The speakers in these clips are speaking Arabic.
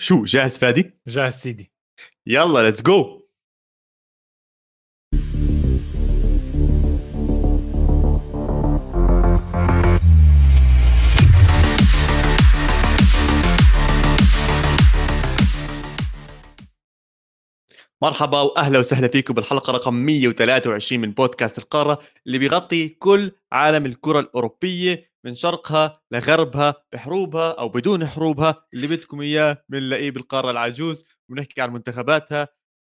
شو جاهز فادي؟ جاهز سيدي يلا let's go مرحبا وأهلا وسهلا فيكم بالحلقة رقم 123 من بودكاست القارة اللي بيغطي كل عالم الكرة الأوروبية من شرقها لغربها بحروبها أو بدون حروبها اللي بدكم إياه بنلاقيه بالقاره العجوز ونحكي عن منتخباتها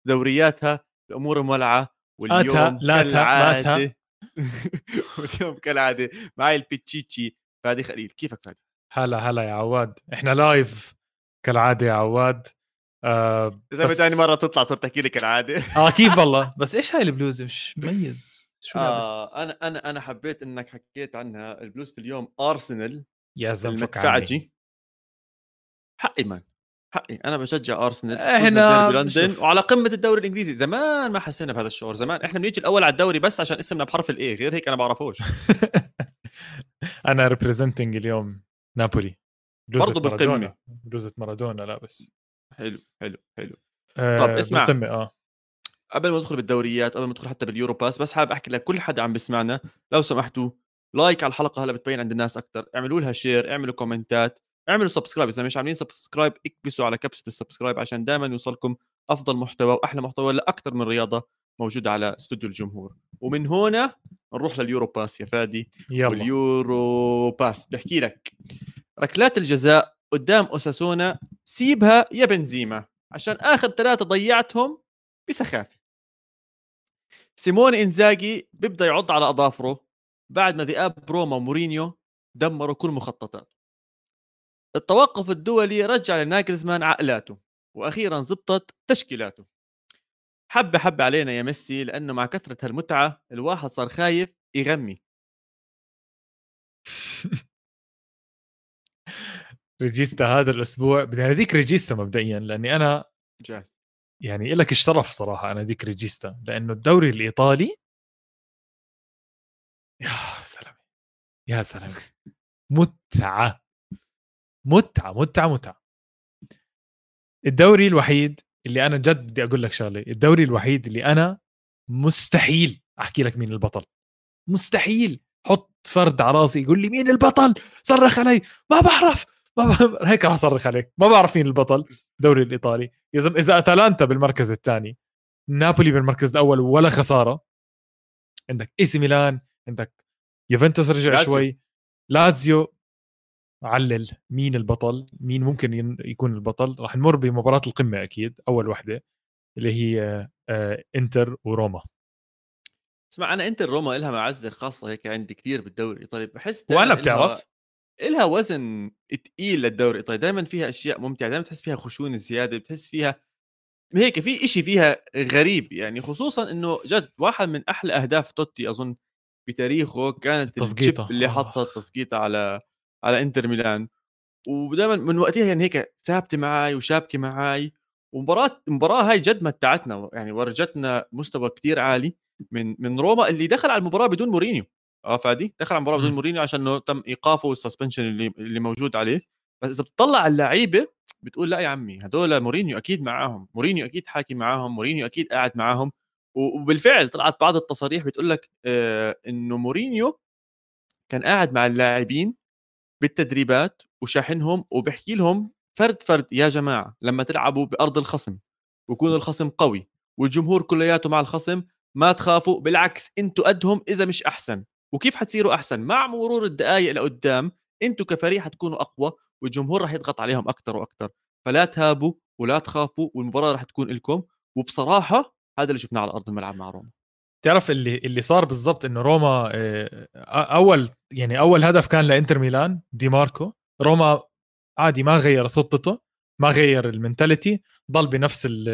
دورياتها الأمور مولعة واليوم أتا لا كالعادة. واليوم كالعادة. معي البيتشيتشي. فادي خليل كيفك فادي؟ هلا هلا يا عواد. إحنا لايف كالعادة يا عواد. آه إذا بس- بتاني مرة تطلع صرت تحكي لي كالعاده آه كيف والله؟ بس إيش هاي البلوزة؟ مش مميز؟ شو آه أنا أنا أنا حبيت إنك حكيت عنها البلوزة اليوم أرسنال يا زلمه. المدفعجي حقي man حقي أنا بشجع أرسنال إحنا فوزنا بديربي لندن شوف. وعلى قمة الدوري الإنجليزي زمان ما حسينا بهذا الشعور زمان إحنا بنيجي الأول على الدوري بس عشان اسمنا بحرف ال A غير هيك أنا بعرفوش أنا representing اليوم نابولي بلوزة برضو بالقمة. مارادونا. مارادونا لابس حلو حلو حلو آه طب اسمع. آه قبل ما ندخل بالدوريات قبل ما ندخل حتى بال Euro Pass بس حابب أحكي لكل حدا عم بيسمعنا لو سمحتوا like على الحلقة هلا بتبين عند الناس أكثر اعملوا لها share اعملوا كومنتات اعملوا subscribe إذا مش عاملين subscribe اكبسوا على كبسة ال subscribe عشان دائما يوصلكم أفضل محتوى وأحلى محتوى لاكثر من رياضة موجودة على استوديو الجمهور. ومن هنا نروح لل Euro Pass يا فادي يلا. وال Euro Pass بحكي لك ركلات الجزاء قدام أوساسونا سيبها يا بنزيما عشان آخر ثلاثة ضيعتهم بسخافة. سيمون إنزاجي بيبدأ يعض على أظافره بعد ما ذئاب روما ومورينيو دمروا كل مخططاته. التوقف الدولي رجع لناجلزمان عقلاته وأخيرا زبطت تشكيلاته. حبة حبة علينا يا ميسي لأنه مع كثرة هالمتعة الواحد صار خايف يغمي. regista هذا الأسبوع بدي اناديك regista مبدئيا لأني أنا جاهز. يعني لك الشرف صراحة أناديك regista لأنه الدوري الإيطالي يا سلام يا سلام متعة متعة متعة متعة. الدوري الوحيد اللي أنا جد بدي أقول لك شغلة الدوري الوحيد اللي أنا مستحيل أحكي لك مين البطل مستحيل. حط فرد على راسي يقول لي مين البطل؟ صرخ علي ما بعرف. ما. هيك راح أصرخ عليك. ما بعرف مين البطل الدوري الإيطالي. يا زلمه إذا أتلانتا بالمركز الثاني نابولي بالمركز الأول ولا خسارة عندك إي سي ميلان عندك يوفنتوس رجع لاتسيو. شوي. لاتسيو علل مين البطل مين ممكن ين- يكون البطل. راح نمر بمباراة القمة أكيد أول وحدة اللي هي آه، إنتر وروما. اسمع أنا انت روما لها معزة خاصة هيك عندي كثير بالدوري الإيطالي. بحس وأنا بتعرف؟ إلها وزن تقيل للدوري الإيطالي دائما فيها أشياء ممتعة دائما بتحس فيها خشونة زيادة بتحس فيها هيك في إشي فيها غريب يعني خصوصا إنه جد واحد من أحلى أهداف توتي أظن بتاريخه كانت. الشيب اللي آه. حطها التسقيطه على على إنتر ميلان ودائما من وقتها يعني هيك ثابتة معي وشابكة معي ومباراة المباراة هاي جد متعتنا يعني ورجتنا مستوى كتير عالي من من روما اللي دخل على المباراة بدون مورينيو آه فادي دخل على المباراة بدون. مورينيو عشان إنه تم إيقافه وال suspension اللي اللي موجود عليه. بس إذا بتطلع على اللعيبة بتقول لا يا عمي هدول مورينيو أكيد معاهم مورينيو أكيد حاكي معاهم مورينيو أكيد قاعد معاهم. وبالفعل طلعت بعض التصاريح بتقول لك آه إنه مورينيو كان قاعد مع اللاعبين بالتدريبات وشاحنهم وبحكي لهم فرد فرد يا جماعة لما تلعبوا بأرض الخصم ويكون الخصم قوي والجمهور كلياته مع الخصم ما تخافوا بالعكس أنتوا قدهم إذا مش أحسن. وكيف حتصيروا أحسن؟ مع مرور الدقائق لقدام أنتوا كفريق حتكونوا أقوى والجمهور راح يضغط عليهم أكثر وأكثر فلا تهابوا ولا تخافوا والمباراة راح تكون لكم. وبصراحة هذا اللي شفناه على أرض الملعب مع روما. تعرف اللي اللي صار بالضبط إنه روما آه، أول يعني أول هدف كان لإنتر ميلان دي ماركو. روما عادي ما غير خطته ما غير المنتاليتي ضل بنفس ال-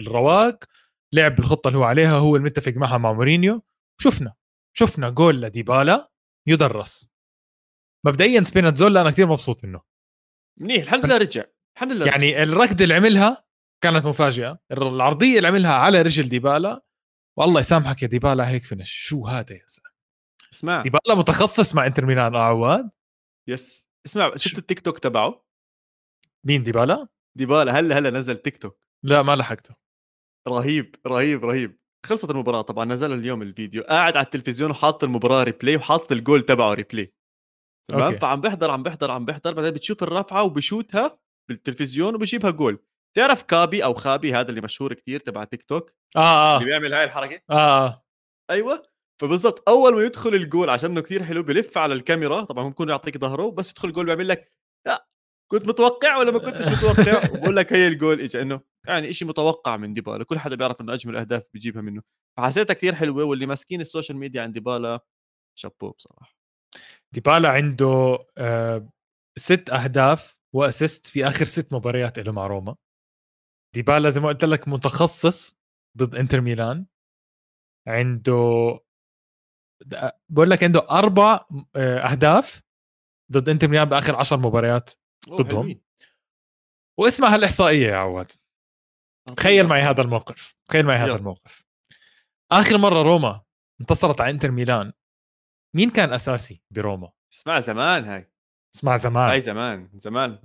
الرواق. لعب بالخطة اللي هو عليها هو المتفق معها مع مورينيو. شفنا شفنا جول لديبالا يدرس. مبدئيا سبينازولا أنا كثير مبسوط منه. منيح الحمد لله رجع. الحمد لله. يعني الركض اللي عملها كانت مفاجئه العرضية اللي عملها على رجل ديبالا والله يسامحك يا ديبالا هيك finish. شو هذا يا زلمه اسمع. ديبالا متخصص مع إنتر ميلان عواد yes. اسمع شفت التيك توك تبعه؟ مين ديبالا؟ ديبالا هلا هلا نزل تيك توك. لا ما لحقته. رهيب رهيب رهيب. خلصت المباراة طبعا نزلوا اليوم الفيديو. قاعد على التلفزيون وحاط المباراة replay وحاط الجول تبعه replay تمام. فعم بيحضر عم بيحضر عم بيحضر بعدين بتشوف الرفعة وبشوتها بالتلفزيون وبجيبها جول. تعرف كابي أو خابي هذا اللي مشهور كتير تبع تيك توك؟ آه اللي آه بيعمل هاي الحركة؟ آه, آه. أيوه. فبالضبط أول ما يدخل الجول عشان إنه كثير حلو بلف على الكاميرا طبعا بكون يعطيك ظهره بس يدخل الجول بيعمل لك لا كنت متوقع ولا ما كنتش متوقع؟ وبقول لك هي الجول اجى إنه يعني شيء متوقع من ديبالا كل حدا بيعرف إنه أجمل أهداف بيجيبها منه. فحسيتها كثير حلوة واللي ماسكين ال social media عند ديبالا شابو بصراحة. ديبالا عنده آه ست أهداف و assist في آخر ست مباريات له مع روما. ديبالا زي ما قلت لك متخصص ضد إنتر ميلان. عنده بقول لك عنده أربع آه، أهداف ضد إنتر ميلان بآخر عشر مباريات أوه، ضدهم. واسمع هالاحصائيه يا عواد. تخيل معي هذا الموقف. تخيل معي هذا. الموقف. آخر مرة روما انتصرت على انتر ميلان. مين كان أساسي بروما؟ اسمع زمان هاي. اسمع زمان. هاي زمان زمان.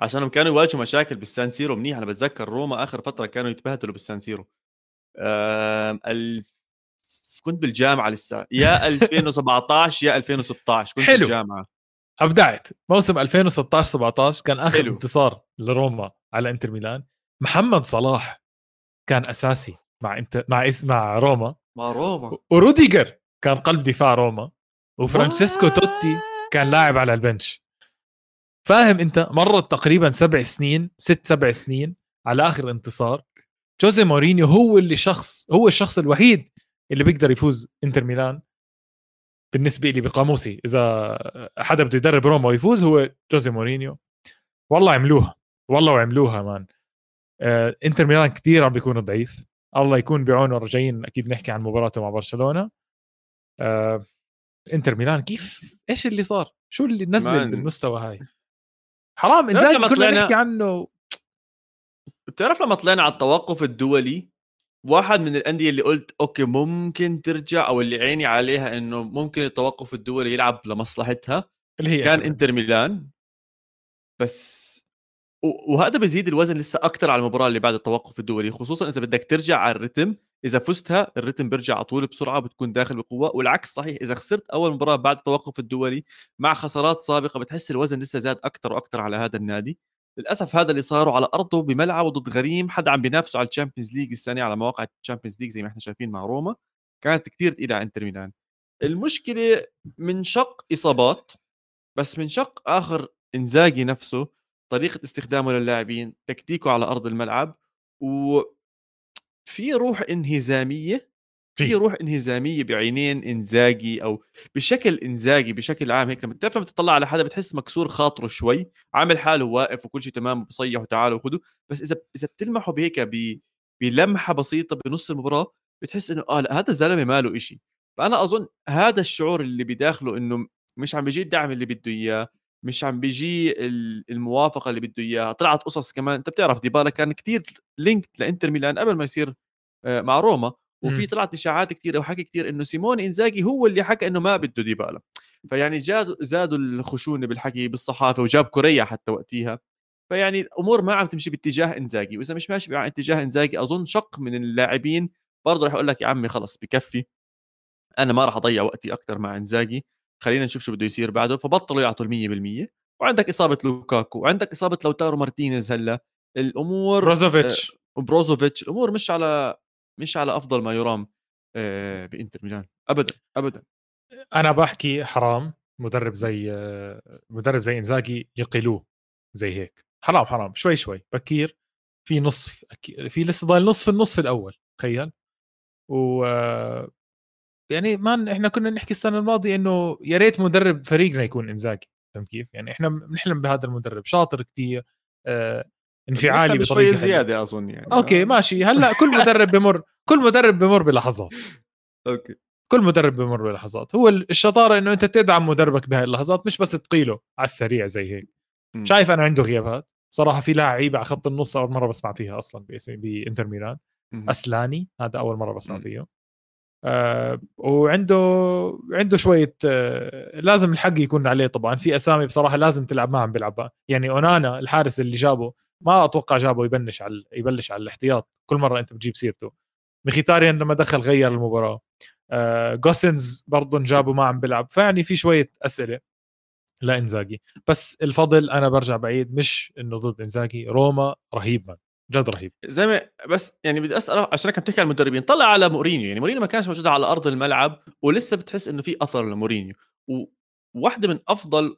عشانهم كانوا يواجهوا مشاكل بالسان سيرو منيح. أنا بتذكر روما آخر فترة كانوا يتبهدلوا بالسان سيرو. آم، ألف... كنت بالجامعة لسه يا 2017 يا 2016 كنت حلو. بالجامعة. أبدعت. موسم 2016 17 كان آخر حلو. انتصار لروما على انتر ميلان. محمد صلاح كان أساسي مع انت مع اسم مع روما. ما روما. وروديجر كان قلب دفاع روما. وفرانشيسكو What? توتي كان لاعب على ال bench. فاهم أنت؟ مرت تقريبا سبع سنين ست سبع سنين على آخر انتصار. جوزي مورينيو هو اللي شخص هو الشخص الوحيد اللي بيقدر يفوز إنتر ميلان. بالنسبة لي بقاموسي إذا حدا بده يدرب روما ويفوز هو جوزي مورينيو. والله عملوها والله وعملوها man. آه انتر ميلان كثير عم بيكون ضعيف. الله يكون بعونه رجعين أكيد نحكي عن مباراته مع برشلونة. آه انتر ميلان كيف؟ إيش اللي صار؟ شو اللي نزل. بالمستوى هاي؟ حرام إنزاجي لما كنا طلعنا- نحكي عنه. بتعرف لما طلعنا على التوقف الدولي واحد من الأندية اللي قلت أوكي ممكن ترجع أو اللي عيني عليها إنه ممكن التوقف الدولي يلعب لمصلحتها اللي هي كان إنتر ميلان. بس وهذا بيزيد الوزن لسه أكثر على المباراة اللي بعد التوقف الدولي خصوصا إذا بدك ترجع على الريتم إذا فزتها الريتم بيرجع على طول بسرعة بتكون داخل بقوة والعكس صحيح إذا خسرت أول مباراة بعد التوقف الدولي مع خسارات سابقة بتحس الوزن لسه زاد أكثر وأكثر على هذا النادي. للأسف هذا اللي صاروا على أرضه بملعبه ضد غريم حدا عم بينافسه على ال Champions League السنة على مواقع ال Champions League زي ما إحنا شايفين مع روما كانت كثير ثقيله على إنتر ميلان. المشكلة من شق إصابات بس من شق آخر إنزاجي نفسه طريقة استخدامه للاعبين تكتيكه على أرض الملعب و في روح انهزامية في. روح انهزامية بعينين إنزاجي أو بشكل إنزاجي بشكل عام هيك لما لما تطلع على حدا بتحس مكسور خاطره شوي عامل حاله واقف وكل شيء تمام وبصيح وتعالوا وخذوا بس إذا إذا بتلمحه بهيك ب- بلمحة بسيطة بنص المباراة بتحس إنه آه لأ هذا الزلمة ماله إشي فأنا أظن هذا الشعور اللي بداخله إنه مش عم بيجي الدعم اللي بده إياه مش عم بيجي ال- الموافقة اللي بده إياها. طلعت قصص كمان أنت بتعرف ديبالا كان كتير link لإنتر ميلان قبل ما يصير آه، مع روما وفي مم. طلعت إشاعات كثيره وحكي كثير إنه سيمون إنزاجي هو اللي حكى إنه ما بده ديبالا. فيعني زادوا زادوا الخشونة بالحكي بالصحافة وجاب كوريا حتى وقتيها. فيعني الأمور ما عم تمشي باتجاه إنزاجي. وإذا مش ماشي مع اتجاه إنزاجي أظن شق من اللاعبين. برضه رح أقول لك يا عمي خلص بكفي. أنا ما راح أضيع وقتي أكثر مع إنزاجي. خلينا نشوف شو بده يصير بعده فبطلوا يعطوا ال 100% وعندك إصابة لوكاكو وعندك إصابة لوتارو مارتينيز هلأ. الأمور بروزوفيتش. وبروزوفيتش الأمور مش على مش على أفضل ما يرام آه، بإنتر ميلان. ابدا ابدا. أنا بحكي حرام مدرب زي آه، مدرب زي إنزاجي يقلوه زي هيك. حرام حرام شوي شوي. بكير في نصف في لسه ضايل نصف النصف الأول تخيل. و آه، يعني ما إحنا كنا نحكي السنة الماضية إنه يا ريت مدرب فريقنا يكون إنزاجي فهمت كيف؟ يعني إحنا بنحلم بهذا المدرب شاطر كثير آه انفعالي بنحلم شوي بطريقه حلوة. زيادة أظن يعني أوكي ماشي هلأ كل مدرب بمر كل مدرب بمر بلحظات okay كل مدرب بمر بلحظات هو الشطارة إنه أنت تدعم مدربك بهاي اللحظات مش بس تقيله على السريع زي هيك مم. شايف أنا عنده غيابات صراحة في لعيبه على خط النص أول مرة بسمع فيها أصلا بإنتر ميلان. أسلاني هذا أول مرة بسمع. فيه آه وعنده عنده شوية آه لازم الحق يكون عليه طبعا. في أسامي بصراحة لازم تلعب معهم بيلعب يعني أونانا الحارس اللي جابه ما أتوقع جابه يبلش على يبلش على الاحتياط. كل مرة أنت بتجيب سيرته. مخيتاريان لما دخل غير المباراة. آه جوسنز برضه جابه ما عم بيلعب. فيعني في شوية أسئلة لإنزاجي. بس الفضل أنا برجع بعيد مش إنه ضد إنزاجي روما رهيب من جد رهيب. زي ما بس يعني بدي اسال عشان كنت بتحكي عن المدربين طلع على مورينيو يعني مورينيو ما كانش موجود على أرض الملعب ولسه بتحس إنه في أثر لمورينيو. وواحدة من أفضل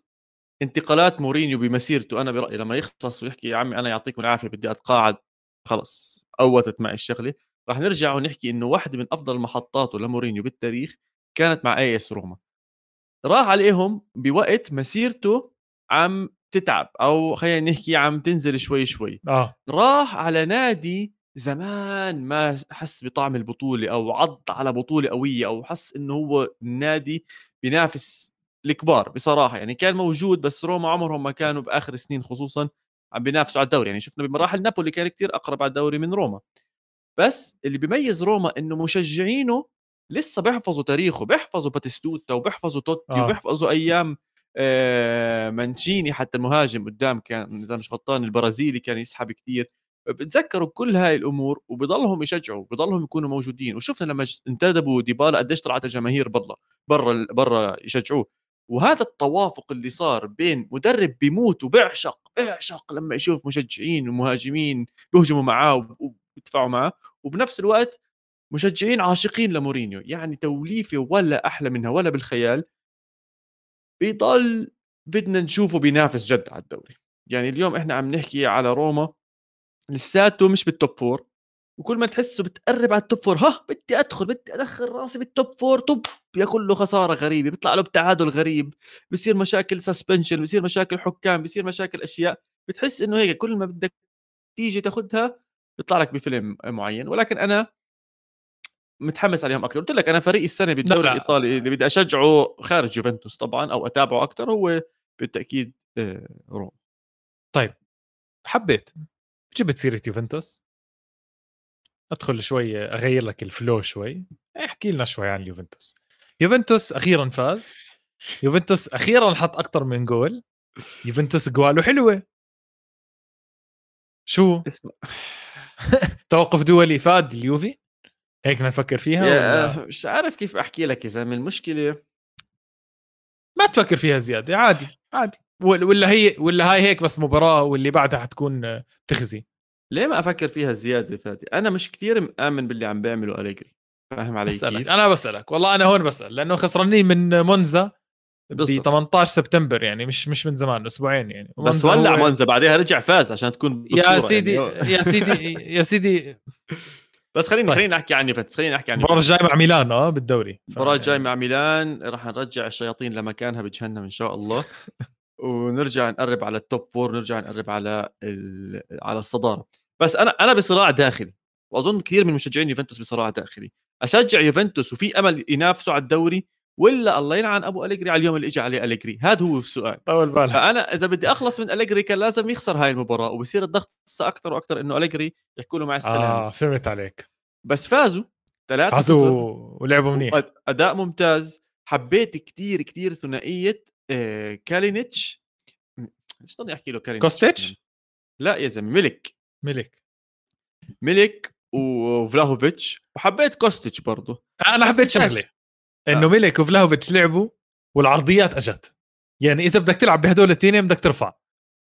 انتقالات مورينيو بمسيرته أنا برأيي لما يخلص ويحكي يا عمي أنا يعطيكم العافية بدي أتقاعد خلص فوتت معي الشغلة. راح نرجع ونحكي إنه واحدة من أفضل محطاته لمورينيو بالتاريخ كانت مع AS روما. راح عليهم بوقت مسيرته عم تتعب أو خلينا نحكي عم تنزل شوي شوي. آه. راح على نادي زمان ما حس بطعم البطولة أو عض على بطولة قوية أو حس إنه هو نادي بينافس الكبار بصراحة. يعني كان موجود بس روما عمرهم ما كانوا بآخر سنين خصوصا عم بينافسوا على الدوري. يعني شفنا بمراحل نابولي كان كتير أقرب على الدوري من روما. بس اللي بيميز روما إنه مشجعينه لسه بيحفظوا تاريخه بيحفظوا باتيستوتا وبيحفظوا توتي آه. وبيحفظوا أيام آه مانسيني حتى المهاجم قدام كان إذا مش غلطان البرازيلي كان يسحب كثير بتذكروا كل هاي الأمور وبضلهم يشجعوا بضلهم يكونوا موجودين. وشفنا لما انتدبوا ديبالا قديش طلعت الجماهير برا برا برا يشجعوه. وهذا التوافق اللي صار بين مدرب بيموت وبيعشق بيعشق لما يشوف مشجعين ومهاجمين بيهجموا معاه وبيدفعوا معاه. وبنفس الوقت مشجعين عاشقين لمورينيو. يعني توليفة ولا أحلى منها ولا بالخيال. بيضل بدنا نشوفه بينافس جد على الدوري. يعني اليوم إحنا عم نحكي على روما لساته مش بال top four وكل ما تحسه بتقرب على ال top four ها بدي أدخل بدي أدخل راسي بال top four طب بياكل له خسارة غريبة بيطلع له بتعادل غريب بصير مشاكل suspension بصير مشاكل حكام بصير مشاكل أشياء بتحس إنه هيك كل ما بدك تيجي تاخذها بيطلع لك بفيلم معين. ولكن أنا متحمس عليهم أكثر قلت لك أنا فريقي السنة بالدوري الإيطالي اللي بدي أشجعه خارج يوفنتوس طبعا أو أتابعه أكثر هو بالتأكيد آه، روما. طيب حبيت. جبت سيره يوفنتوس؟ أدخل شوي أغير لك الفلو شوي. احكي لنا شوي عن يوفنتوس. يوفنتوس أخيرا فاز. يوفنتوس أخيرا حط أكثر من جول. يوفنتوس جواله حلوة. شو. توقف دولي فاد اليوفي. هيك بدنا نفكر فيها مش عارف كيف أحكي لك يا زلمه المشكلة. ما تفكر فيها زيادة عادي عادي. ولا هي ولا هاي هيك بس مباراة واللي بعدها حتكون تخزي ليه ما أفكر فيها زيادة فادي أنا مش كثير مآمن باللي عم بيعمله أليجري. فاهم علي بسألك. كيف أنا بسألك والله أنا هون بسأل لأنه خسرانين من مونزا ب 18 سبتمبر يعني مش مش من زمان أسبوعين يعني. بس ولع مونزا بعدها رجع فاز عشان تكون يا سيدي يعني. يا سيدي يا سيدي بس خلينا طيب. خلينا نحكي عن يوفنتوس خلينا نحكي عن المباراه الجاي مع ميلان آه بالدوري. المباراه الجاي مع ميلان راح نرجع الشياطين لمكانها بجهنم إن شاء الله. ونرجع نقرب على ال top four نرجع نقرب على على الصدارة. بس أنا أنا بصراع داخلي. وأظن كثير من مشجعين يوفنتوس بصراع داخلي. أشجع يوفنتوس وفي أمل ينافسوا على الدوري ولا الله يلعن أبو أليجري على اليوم اللي اجى عليه أليجري؟ هذا هو السؤال. طول بالك. فأنا إذا بدي أخلص من أليجري كان لازم يخسر هاي المباراة وبصير الضغط أكثر وأكثر إنه أليجري يحكوا له مع السلامه آه فهمت عليك. بس فازوا ثلاثة فازوا ولعبوا منيح. أداء ممتاز. حبيت كثير كثير ثنائية آه كالينيتش. إيش ضلني احكي له كالينيتش؟ كوستيتش؟ لا يا زلمة ميلك ميلك ميلك وفلاهوفيتش. وحبيت كوستيتش برضه. أنا حبيت شغله إنه آه. ميلك وفلاهوفيتش لعبوا والعرضيات أجت. يعني إذا بدك تلعب بهدول الاثنين بدك ترفع.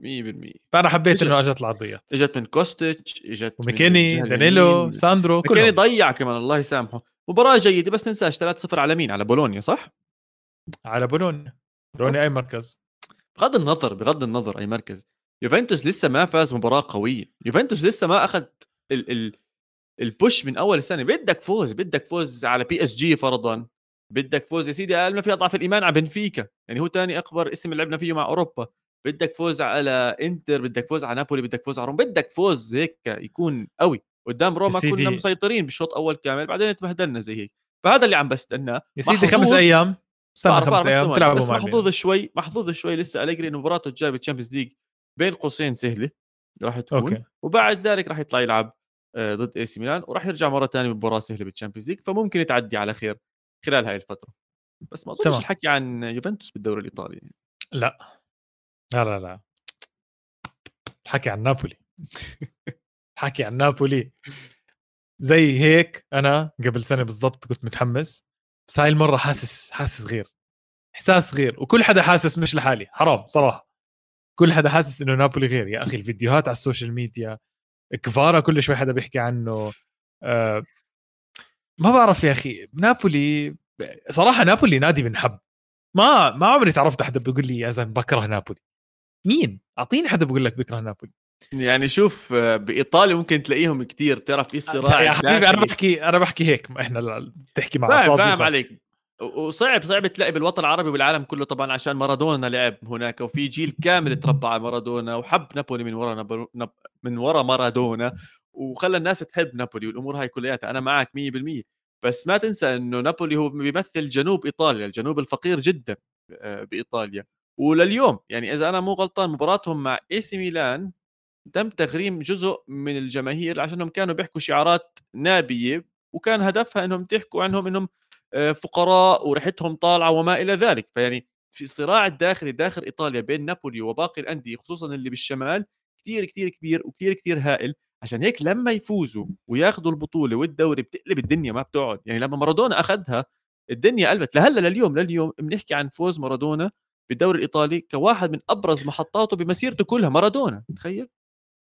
100% فأنا حبيت إنه أجت العرضيات. إجت من كوستيتش إجت ماكيني دانيلو ساندرو كلهم. ماكيني ضيع كمان الله يسامحه. مباراة جيدة بس ننساش 3-0 على مين؟ على بولونيا صح؟ على بولونيا. بولونيا أي مركز. بغض النظر بغض النظر أي مركز. يوفنتوس لسه ما فاز مباراة قوية. يوفنتوس لسه ما أخذ ال ال ال push من أول السنة. بدك فوز بدك فوز على PSG فرضا. بدك فوز يا سيدي أقل ما في اضعف الإيمان على بنفيكا يعني هو ثاني أكبر اسم لعبنا فيه مع أوروبا بدك فوز على إنتر بدك فوز على نابولي بدك فوز على روما بدك فوز هيك يكون قوي قدام روما كنا مسيطرين بالشوط اول كامل بعدين تبهدلنا زي هيك فهذا اللي عم بستناه يا سيدي خمس أيام استنى خمس أيام تلعبوا بس محظوظ شوي محظوظ شوي لسه أليجري انه مباراته الجاية بال Champions League بين قوسين سهلة راح تكون okay. وبعد ذلك راح يطلع يلعب آه، ضد AC ميلان وراح يرجع مرة ثانية بمباراه سهلة بال Champions League فممكن تعدي على خير خلال هاي الفترة. بس ما أظنش الحكي عن يوفنتوس بالدوري الإيطالي. لا. لا لا لا. الحكي عن نابولي. حكي عن نابولي. زي هيك أنا قبل سنة بالضبط كنت متحمس. بس هاي المرة حاسس حاسس غير. إحساس غير. وكل حدا حاسس مش لحالي. حرام صراحة. كل حدا حاسس إنه نابولي غير. يا أخي الفيديوهات على ال social media كفارا كل شوي حدا بيحكي عنه. أه ما بعرف يا أخي نابولي صراحة نابولي نادي بنحب ما ما عمري تعرفت حدا بيقول لي يا زلمة بكره نابولي. مين؟ أعطيني حدا بقول لك بكره نابولي. يعني شوف بإيطاليا ممكن تلاقيهم كثير بتعرف في صراع يا حبيبي أنا بحكي أنا بحكي هيك إحنا بتحكي مع فاهم فاهم عليك. وصعب صعب تلاقي بالوطن العربي والعالم كله طبعا عشان مارادونا لعب هناك وفي جيل كامل تربى على مارادونا وحب نابولي من ورا نب... من ورا مارادونا. وخلى الناس تحب نابولي والأمور هاي كلياتها. أنا معك 100% بس ما تنسى إنه نابولي هو بيمثل جنوب إيطاليا الجنوب الفقير جدا آه، بإيطاليا. ولليوم يعني إذا أنا مو غلطان مباراتهم مع إي سي ميلان تم تغريم جزء من الجماهير عشانهم كانوا بيحكوا شعارات نابية وكان هدفها إنهم تحكوا عنهم إنهم آه، فقراء وريحتهم طالعة وما إلى ذلك. فيعني في الصراع الداخلي داخل إيطاليا بين نابولي وباقي الأندية خصوصا اللي بالشمال كثير كثير كبير وكثير كثير هائل. عشان هيك لما يفوزوا وياخذوا البطولة والدوري بتقلب الدنيا ما بتقعد. يعني لما مارادونا اخذها الدنيا قلبت. لهلأ لليوم لليوم بنحكي عن فوز مارادونا بالدوري الإيطالي كواحد من أبرز محطاته بمسيرته كلها مارادونا تخيل.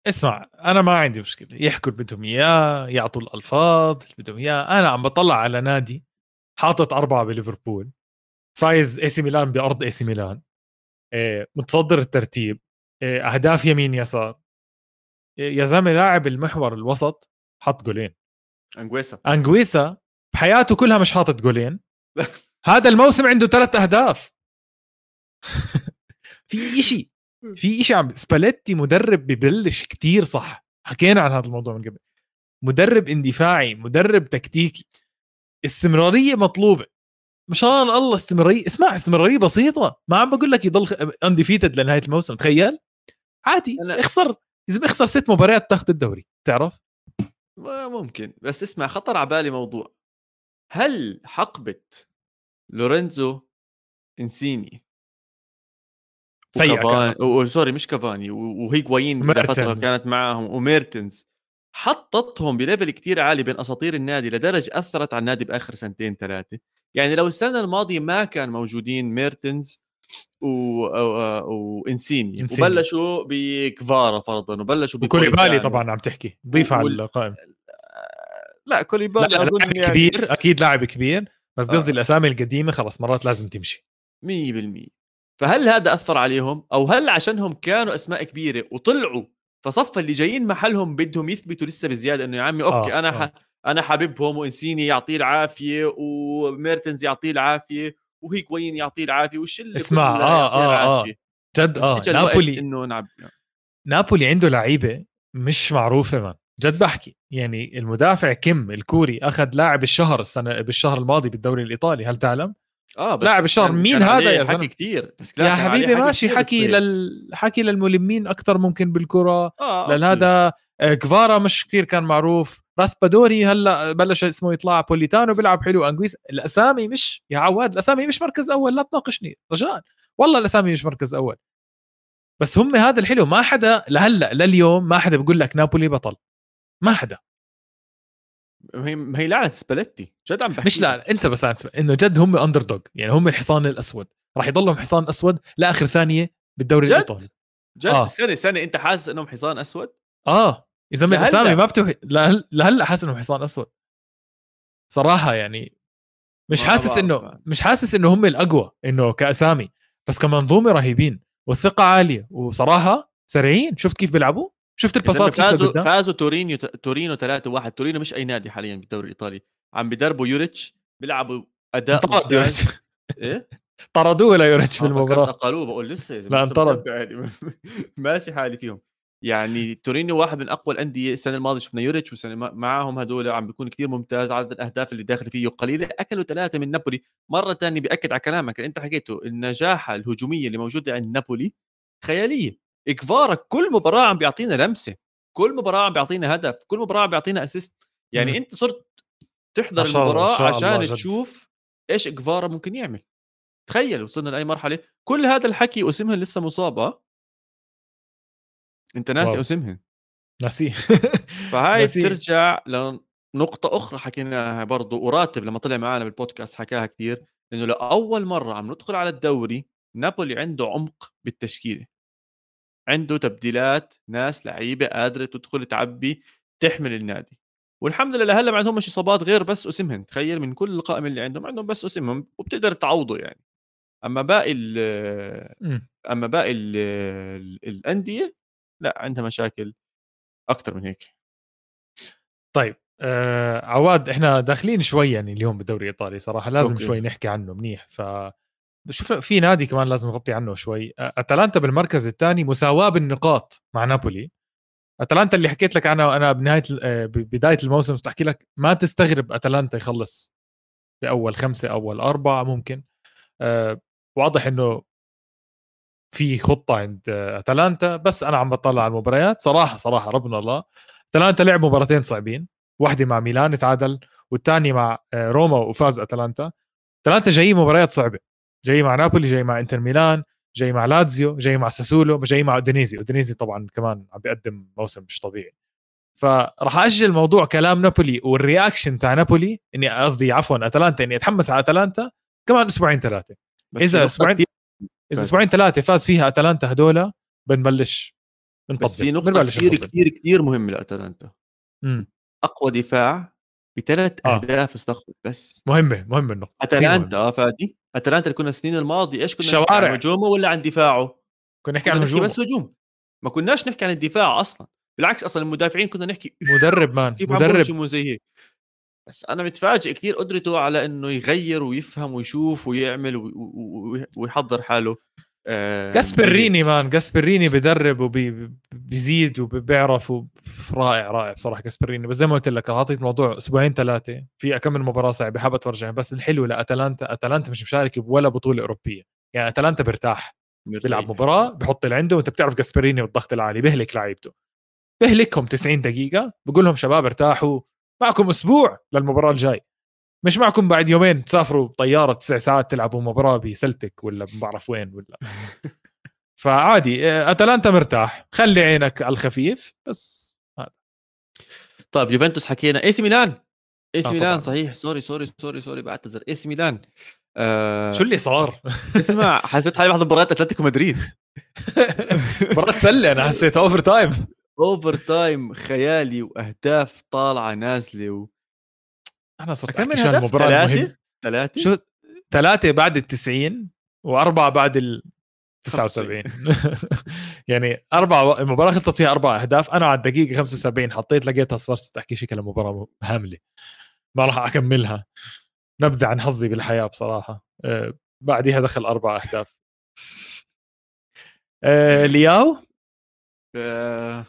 اسمع أنا ما عندي مشكلة. يحكوا اللي بدهم إياه يعطوا الألفاظ اللي بدهم إياه. أنا عم بطلع على نادي حاطط أربعة بليفربول فايز إي سي ميلان بأرض إي سي ميلان. إيه، متصدر الترتيب. إيه، أهداف يمين يسار. يا زلمة لاعب المحور الوسط حط جولين. أنجويسا. أنجويسا بحياته كلها مش حاطط جولين. هذا الموسم عنده ثلاث أهداف. في إشي في إشي عم سباليتي مدرب ببلش كتير صح. حكينا عن هذا الموضوع من قبل. مدرب اندفاعي مدرب تكتيكي. استمرارية مطلوبة. مشان الله استمرارية اسمع استمرارية بسيطة. ما عم بقول لك يضل undefeated لنهاية الموسم تخيل. عادي. اخسر. اذا بيخسر ست مباريات تاخذ الدوري تعرف؟ ممكن بس اسمع خطر على بالي موضوع. هل حقبة لورينزو إنسيني سيئة sorry مش كافاني وهيغوايين فتره كانت معاهم وميرتنز حطتهم ب level كتير عالي بين أساطير النادي لدرجة أثرت على النادي بآخر سنتين ثلاثة. يعني لو السنة الماضية ما كان موجودين ميرتنز و... وانسيني وبلشوا بكفارا فرضا وبلشوا وكوليبالي طبعا عم تحكي. ضيف على القائمه لا كوليبالي لا أظن يعني... كبير أكيد لاعب كبير بس قصدي آه. الأسامي القديمة خلص مرات لازم تمشي. 100% فهل هذا أثر عليهم؟ أو هل عشانهم كانوا أسماء كبيرة وطلعوا فصفى اللي جايين محلهم بدهم يثبتوا لسه بزيادة إنه يا عمي okay آه. أنا آه. أنا حاببهم وإنسيني يعطيه العافية وميرتنز يعطيه العافية وهيكوين يعطيه العافية والشله اسمع آه آه آه. جد آه نابولي إنه نعب نابولي عنده لعيبة مش معروفة من جد بحكي يعني المدافع كيم الكوري أخذ لاعب الشهر السنة بالشهر الماضي بالدوري الإيطالي هل تعلم؟ آه بس لاعب الشهر مين هذا يا زلمة؟ كثير بس يا حبيبي ماشي حكي لل... حكي للملمين أكثر ممكن بالكرة. آه لهذا كفارا آه، مش كثير كان معروف. راسبادوري هلا بلش اسمه يطلع بوليتانو بيلعب حلو انجويس الأسامي مش يا عواد الأسامي مش مركز أول لا تناقشني رجاء. والله الأسامي مش مركز أول. بس هم هذا الحلو ما حدا لهلأ لليوم ما حدا بيقول لك نابولي بطل. ما حدا. هي هي لعنة سباليتي جد عم بحكي مش لا انسى بس إنه جد هم underdog يعني هم الحصان الأسود. راح يضلهم حصان أسود لآخر ثانية بالدوري جد؟ الإيطالي. جد؟ آه. سنة سنة أنت حاسس إنهم حصان أسود؟ آه. إذا من الاسامي ما بتوحي لهلأ حاسس انهم حصان أسود. صراحة يعني مش حاسس انه مش حاسس إنه هم الأقوى إنه كأسامي. بس كمنظومة رهيبين والثقة عالية وصراحة سريعين. شفت كيف بيلعبوا؟ شفت الباسات فازوا فازوا تورينيو تورينو 3 1 تورينو مش أي نادي حاليا بالدوري الإيطالي. عم بدربوا يوريتش بيلعبوا أداء طرد يوريتش. إيه؟ طردوه ليوريتش بالمباراه قالوه بقول لسه لا انطرد. ماشي حالي فيهم. يعني تورينو واحد من أقوى الأندية السنة الماضية شفنا يوريتش والسنة معاهم هدول عم بيكون كثير ممتاز عدد الأهداف اللي داخل فيه قليلة أكلوا ثلاثة من نابولي. مرة ثانية بياكد على كلامك اللي أنت حكيته النجاحه الهجومية اللي موجودة عند نابولي خيالية. كفارا كل مباراة عم بيعطينا لمسة كل مباراة عم بيعطينا هدف كل مباراة عم بيعطينا اسيست يعني م. أنت صرت تحضر المباراة عشان تشوف إيش كفارا ممكن يعمل. تخيل وصلنا لأي مرحلة. كل هذا الحكي اسمها لسه مصابة. أنت ناسي اسمها ناسيه فهاي ناسيه. بترجع لنقطة أخرى حكيناها برضو وراتب لما طلع معنا بالبودكاست حكاها كتير إنه لأول مرة عم ندخل على الدوري نابولي عنده عمق بالتشكيلة. عنده تبديلات ناس لعيبة قادرة تدخل تعبي تحمل النادي. والحمد لله هلأ ما عندهمش اصابات غير بس اسمهم تخيل من كل القائمه اللي عندهم عندهم بس اسمهم وبتقدر تعوضه يعني. أما باقي ال إمم. أما باقي ال الأندية لأ عندها مشاكل أكثر من هيك. طيب آه عواد إحنا داخلين شوي يعني اليوم بالدوري الإيطالي صراحة لازم أوكي. شوي نحكي عنه منيح ف شوف في نادي كمان لازم نغطي عنه شوي أتلانتا بالمركز الثاني مساواة بالنقاط مع نابولي. أتلانتا اللي حكيت لك عنها أنا بنهاية بداية الموسم احكي لك ما تستغرب أتلانتا يخلص بأول خمسة أول أربعة ممكن. أه واضح إنه في خطة عند أتلانتا بس أنا عم بطلع على المباريات. صراحة صراحة ربنا الله. أتلانتا لعب مباراتين صعبين واحدة مع ميلان تعادل والثانية مع آه، روما وفاز أتلانتا. أتلانتا جاي مباريات صعبة. جاي مع نابولي جاي مع إنتر ميلان جاي مع لاتزيو جاي مع ساسولو جاي مع أودينيزي. أودينيزي طبعا كمان عم بيقدم موسم مش طبيعي. فراح أجل موضوع كلام نابولي وال reaction تاع نابولي إني قصدي عفوا أتلانتا إني أتحمس على أتلانتا كمان أسبوعين ثلاثة. إذا أسبوعين إذا أسبوعين ثلاثة فاز فيها أتلانتا هدول بنبلش. بنطبق بس في نقطة كثير كثير كثير مهمة لأتلانتا. أقوى دفاع بثلاث آه. أهداف استقبل بس. مهمة مهمة النقطة. أتلانتا آه فادي. أتلانتا اللي كنا السنين الماضية إيش كنا شوارع عن هجومه ولا عن دفاعه؟ كنا نحكي عن هجومه. بس هجوم. ما كناش نحكي عن الدفاع أصلا. بالعكس أصلا المدافعين كنا نحكي مدرب مان مدرب. زي هيك. بس أنا متفاجئ كثير قدرته على إنه يغير ويفهم ويشوف ويعمل ويحضر حاله. جاسبريني مان جاسبريني بدرب وبيزيد وبيعرف رائع رائع بصراحة جاسبريني. بس زي ما قلت لك اعطيت الموضوع أسبوعين ثلاثة في كم من مباراة صعبة حابب اتفرج بس الحلو لأتلانتا أتلانتا مش مشارك بولا بطولة أوروبية. يعني أتلانتا برتاح بيلعب مباراة بحط اللي عنده وأنت بتعرف جاسبريني والضغط العالي بهلك لعيبته. بهلكهم 90 دقيقة بقول لهم شباب ارتاحوا معكم أسبوع للمباراة الجاي. مش معكم بعد يومين تسافروا بطيارة تسع ساعات تلعبوا مباراة بسلتيك ولا ما بعرف وين ولا. فعادي اتلانتا مرتاح. خلي عينك على الخفيف بس هذا. طيب يوفنتوس حكينا. إي سي ميلان. إي سي ميلان صحيح. sorry sorry sorry sorry بعتذر. إي سي ميلان. آه شو اللي صار؟ اسمع حسيت حالي بحضر مباريات أتلتيكو مدريد. مباراة سلة أنا حسيت overtime overtime خيالي وأهداف طالعة نازلة و... أنا صرت كم من المباراه ثلاثة ثلاثة شو؟ ثلاثة بعد ال 90 وأربعة بعد ال 79 يعني أربع المباراة خلصت فيها أربع أهداف. أنا على الدقيقة 75 حطيت لقيتها صفر تحكي شكلها مباراة هاملة. ما راح أكملها. نبذه عن حظي بالحياة بصراحة. آه بعدها دخل أربع أهداف. آه لياو؟ آه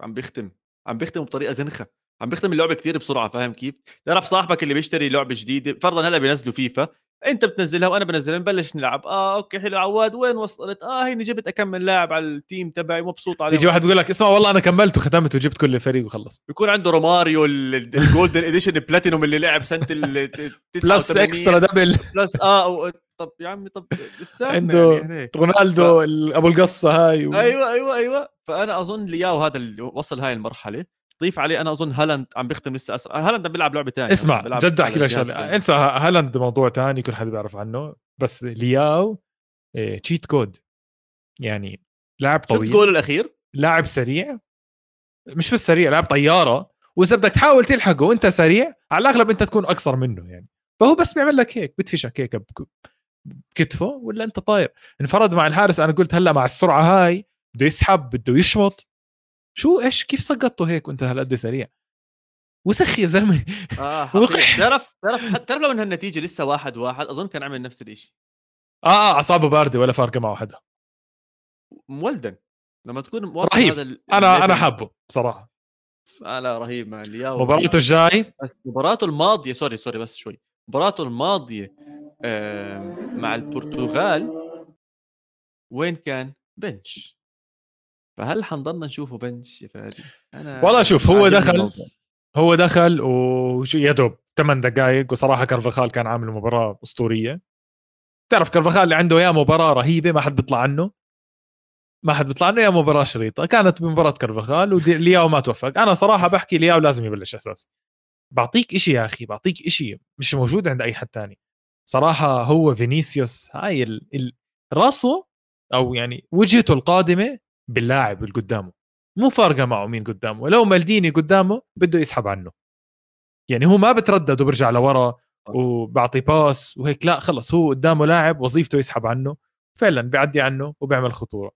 عم بيختم عم بيختم بطريقة زنخة عم بيختم اللعبة كثير بسرعة فاهم كيف؟ تعرف صاحبك اللي بيشتري لعبة جديدة فرضا هلأ بينزلوا فيفا أنت بتنزلها وأنا بنزلها نبلش نلعب. آه okay حلو عواد وين وصلت؟ آه هيني جبت أكمل لاعب على ال team تبعي مبسوط عليه. يجي واحد بيقول لك اسمع والله أنا كملت وختمت وجبت كل الفريق وخلص. بيكون عنده روماريو ال golden edition platinum اللي لعب سنة ال plus extra double plus آه طب يا عمي طب عنده يعني رونالدو ف... أبو القصة هاي و... أيوه أيوه أيوه. فأنا أظن لياو هذا اللي وصل هاي المرحلة. ضيف عليه أنا أظن هالاند عم بيختم لسه أسرع. هالاند عم بيلعب لعبة ثانية اسمع جد أحكي لك شغلة. إنسى هالاند موضوع ثاني كل حدا بيعرف عنه. بس لياو إيه cheat code يعني لاعب طويل. شفت جول الأخير؟ لاعب سريع. مش بس سريع لاعب طيارة. وإذا بدك تحاول تلحقه وأنت سريع على الأغلب أنت تكون أقصر منه يعني. فهو بس بيعمل لك هيك بتفشك هيك بكتفه ولا أنت طاير. انفرد مع الحارس أنا قلت هلأ مع السرعة هاي. بده يسحب بده يشمط شو إيش؟ كيف سقطته هيك وأنت هالقد سريع؟ وسخ يا زلمة. آه تعرف تعرف تعرف لو انها النتيجه لسه واحد واحد أظن كان عمل نفس الشيء آه آه أعصابه باردة ولا فارقة معه حدا مولدا. لما تكون رهيب. هذا أنا أنا حابه بصراحة. آه لا رهيب مع لياو مباراته الجاي. بس مباراته الماضية sorry sorry بس شوي. مباراته الماضية مع البرتغال وين كان؟ بنش. فهل حنضلنا نشوفه بنش يا فادي؟ أنا والله شوف هو دخل الموضوع. هو دخل ويا دوب ثمان دقائق وصراحة كارفاخال كان عامل مباراة أسطورية. تعرف كارفاخال اللي عنده يا مباراة رهيبة ما حد بيطلع عنه. ما حد بيطلع لنا يا مباراة شريطة. كانت بمباراه كرفخال ولياو ما توفق. أنا صراحة بحكي لياو لازم يبلش اساسي بعطيك إشي يا أخي بعطيك إشي مش موجود عند أي حد تاني. صراحة هو فينيسيوس هاي ال... ال... راسه أو يعني وجهته القادمة باللاعب اللي قدامه. مو فارقة معه مين قدامه. لو مالديني قدامه بده يسحب عنه. يعني هو ما بتردد وبرجع لورا وبعطي pass وهيك لا خلص هو قدامه لاعب وظيفته يسحب عنه. فعلا بيعدي عنه وبيعمل خطورة.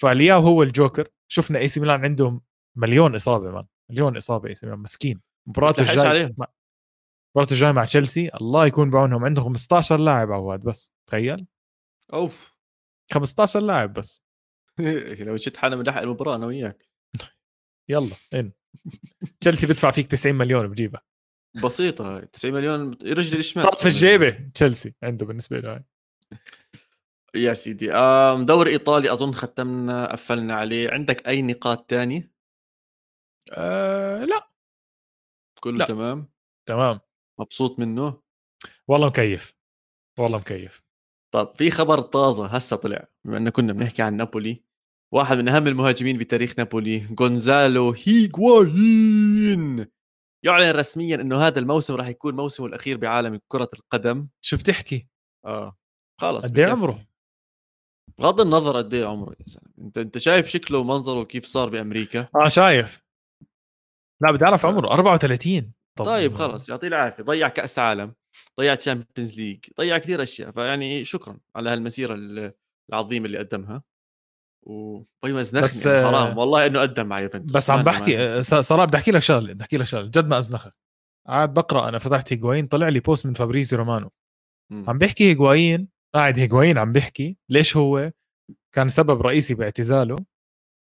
فلياو هو الجوكر. شفنا اي سي ميلان عندهم مليون إصابة man. مليون إصابة اي سي ميلان. مسكين. مباراة الجاي. المباراه الجاي مع تشيلسي. الله يكون بعونهم. عندهم 15 لاعب عواد بس. تخيل. أوف. 15 لاعب بس. لو شفت حالنا من المباراه أنا وياك. يلا إن. تشيلسي بدفع فيك 90 مليون بجيبها بسيطة 90 مليون رجل الشمال في الجيبة تشيلسي عنده بالنسبة له يا سيدي دوري إيطالي أظن ختمنا قفلنا عليه. عندك أي نقاط تانية أه لا. كله لا. تمام؟ تمام. مبسوط منه؟ والله مكيف. والله مكيف. طب في خبر طازة هسه طلع بما انه كنا بنحكي عن نابولي. واحد من أهم المهاجمين بتاريخ نابولي غونزالو هيغوايين. يعلن رسميا إنه هذا الموسم راح يكون موسمه الأخير بعالم كرة القدم. شو بتحكي؟ آه. خلص قد إيه عمره؟ بغض النظر قد إيه عمره يا زلمة. أنت أنت شايف شكله ومنظره كيف صار بأمريكا؟ آه شايف. لا بدي أعرف عمره. 34 طب طيب خلص. يعطيه العافية. ضيع كأس عالم ضيع Champions League ضيع كثير أشياء. فيعني شكرا على هالمسيرة العظيمة اللي قدمها. وطيب ازنخني بس يعني حرام. والله إنه قدم مع يوفنتوس. بس عم بحكي صراحة بدي أحكي لك شغلة بدي أحكي لك شغلة. جد ما ازنخك قاعد بقرأ أنا فتحت هيجوايين طلع لي post من فابريزيو رومانو. م. عم بيحكي هيجوايين قاعد هيجوايين عم بيحكي ليش هو كان سبب رئيسي باعتزاله؟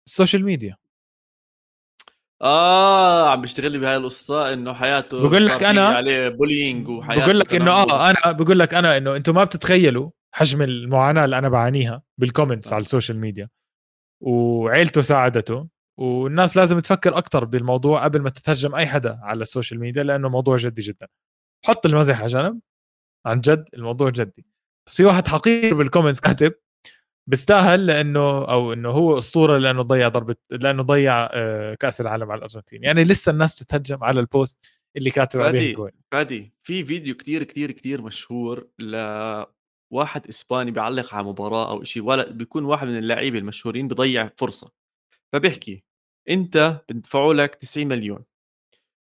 ال social media. آه عم بيشتغل لي بهاي القصة إنه حياته بقول لك أنا عليه bullying وحياته بقول لك إنه آه أنا بقول لك أنا إنه أنتم ما بتتخيلوا حجم المعاناة اللي أنا بعانيها بال comments آه. على ال social media. وعيلته ساعدته والناس لازم تفكر أكثر بالموضوع قبل ما تتهجم أي حدا على ال social media لأنه موضوع جدي جدا. حط المزح على جنب عن جد الموضوع جدي. بس في واحد حقير بال comments كاتب بيستاهل لأنه أو إنه هو أسطورة لأنه ضيع ضربة لأنه ضيع آه، كأس العالم على الأرجنتين. يعني لسه الناس بتتهجم على ال post اللي كاتب عليه الجول فادي في فيديو كتير كتير كتير مشهور لواحد إسباني بيعلق على مباراة أو شيء ولا بيكون واحد من اللعيبة المشهورين بضيع فرصة. فبيحكي أنت بندفعوا لك 90 مليون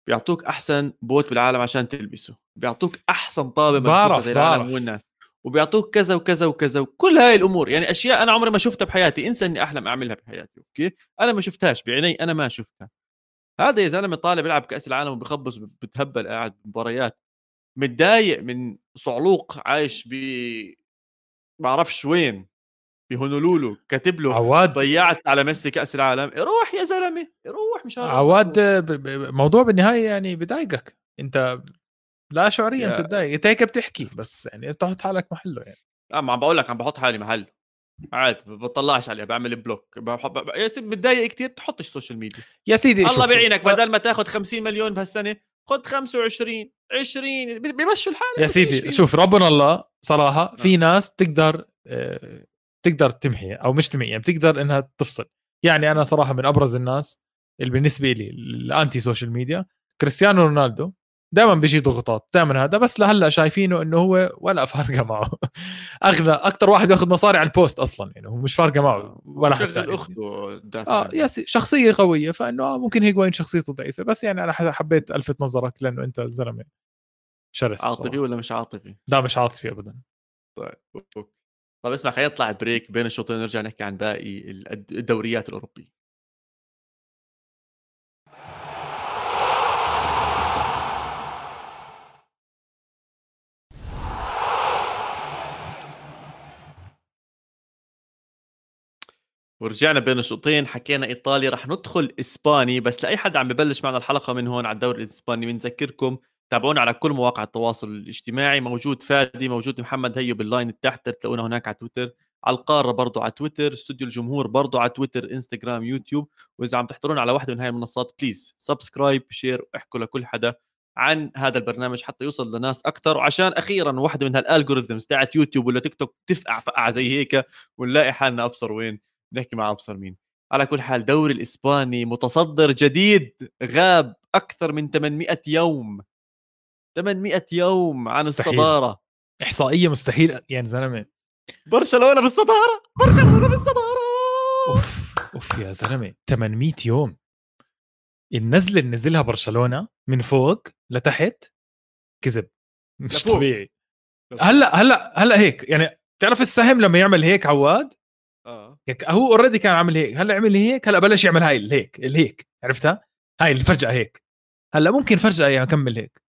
بيعطوك أحسن boot بالعالم عشان تلبسه بيعطوك أحسن طابة بعرف زي العالم والناس وبيعطوك كذا وكذا وكذا وكل هاي الأمور. يعني أشياء أنا عمري ما شفتها بحياتي انسى إني أحلم أعملها بحياتي أوكي؟ أنا ما شفتهاش بعيني أنا ما شفتها. هذا يا زلمة طالع بيلعب كأس العالم وبخبص بتهبل قاعد بمباريات متضايق من صعلوق عايش ب بعرفش وين بهونولولو كاتب له عواد. ضيعت على ميسي كأس العالم روح يا زلمة روح مش عواد موضوع بالنهاية يعني بضايقك. انت لا شعوريا بتتضايق انت هيك بتحكي بس يعني انت تحط حالك محله يعني. آه ما عم بقول لك عم بحط حالي محله. عادي بطلعش عليه بعمل block بحب... يا سيدي متضايق كثير تحطش ال social media يا سيدي الله بيعينك بدل ما تاخذ 50 مليون بهالسنة خذ 25 20 بيمشوا الحال يا سيدي شوف ربنا الله صراحة في ناس بتقدر آه، تقدر تمحي أو مش تمحي يعني بتقدر إنها تفصل. يعني أنا صراحة من أبرز الناس اللي بالنسبة لي ال anti social media كريستيانو رونالدو. دائما بيجي ضغوطات دائما هذا. بس لهلأ شايفينه إنه هو ولا فارقة معه. اغلى أكثر واحد يأخذ مصاري على ال post أصلا يعني هو مش فارقة معه ولا حتى اخته آه yes شخصية قوية فإنه آه ممكن هيجوين شخصيته ضعيفة. بس يعني أنا حبيت ألفت نظرك لأنه أنت زلمة شرس عاطفي ولا مش عاطفي؟ لا مش عاطفي ابدا. طيب طيب اسمع خلينا نطلع بريك بين الشوطين نرجع نحكي عن باقي الدوريات الأوروبية. ورجعنا بين الشوطين حكينا ايطالي رح ندخل إسباني بس لأي حد عم ببلش معنا الحلقة من هون على الدوري الإسباني بنذكركم تابعونا على كل مواقع التواصل الاجتماعي موجود فادي موجود محمد هيو بال line تحت تلاقونا هناك على تويتر على القارة برضو على تويتر استوديو الجمهور برضو على تويتر إنستغرام يوتيوب وإذا عم تحضرونا على واحدة من هاي المنصات please subscribe share واحكوا لكل حدا عن هذا البرنامج حتى يوصل لناس أكثر وعشان أخيرا واحدة من هال algorithms تاعت يوتيوب ولا تيك توك تفقع فقعة زي هيك ونلاقي حالنا أبصر وين. نحكي مع أبصر مين. على كل حال دوري الإسباني متصدر جديد غاب أكثر من 800 يوم. 800 يوم عن مستحيل. الصدارة. إحصائية مستحيل يعني زلمة. برشلونة بالصدارة! برشلونة بالصدارة! أوف أوف يا زلمة. 800 يوم. النزله اللي نزلها برشلونة من فوق لتحت كذب. مش لفوق. طبيعي. هلأ هلأ هلأ هيك. يعني تعرف السهم لما يعمل هيك عواد؟ آه. هو اوريدي كان عامل هيك. هلا عمل هيك هلا بلش يعمل هاي الهيك الهيك عرفتها؟ هاي اللي فجأة هيك. هلا ممكن فجأة يعني أكمل هيك.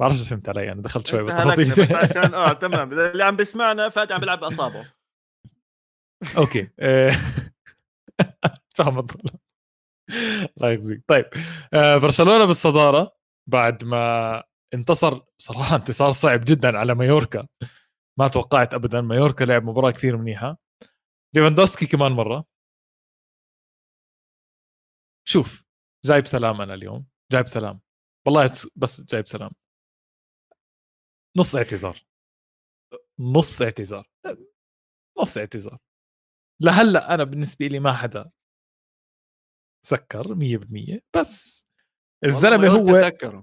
بعرفش إذا فهمت علي أنا دخلت شوي بس بالتفاصيل. عشان آه تمام. اللي عم بيسمعنا فات عم بيلعب بأصابعه. أوكي. آه، فاهم الضغط الله يخزيك. طيب آه، برشلونة بالصدارة بعد ما انتصر صراحة انتصار صعب جدا على مايوركا. ما توقعت ابدا. مايوركا لعب مباراة كثير منيحة. ليفاندوسكي كمان مرة. شوف جايب سلام أنا اليوم. جايب سلام. والله بس جايب سلام. نص اعتذار. نص اعتذار. نص اعتذار. لهلأ أنا بالنسبة لي ما حدا سكر 100% بس الزلمة هو سكروا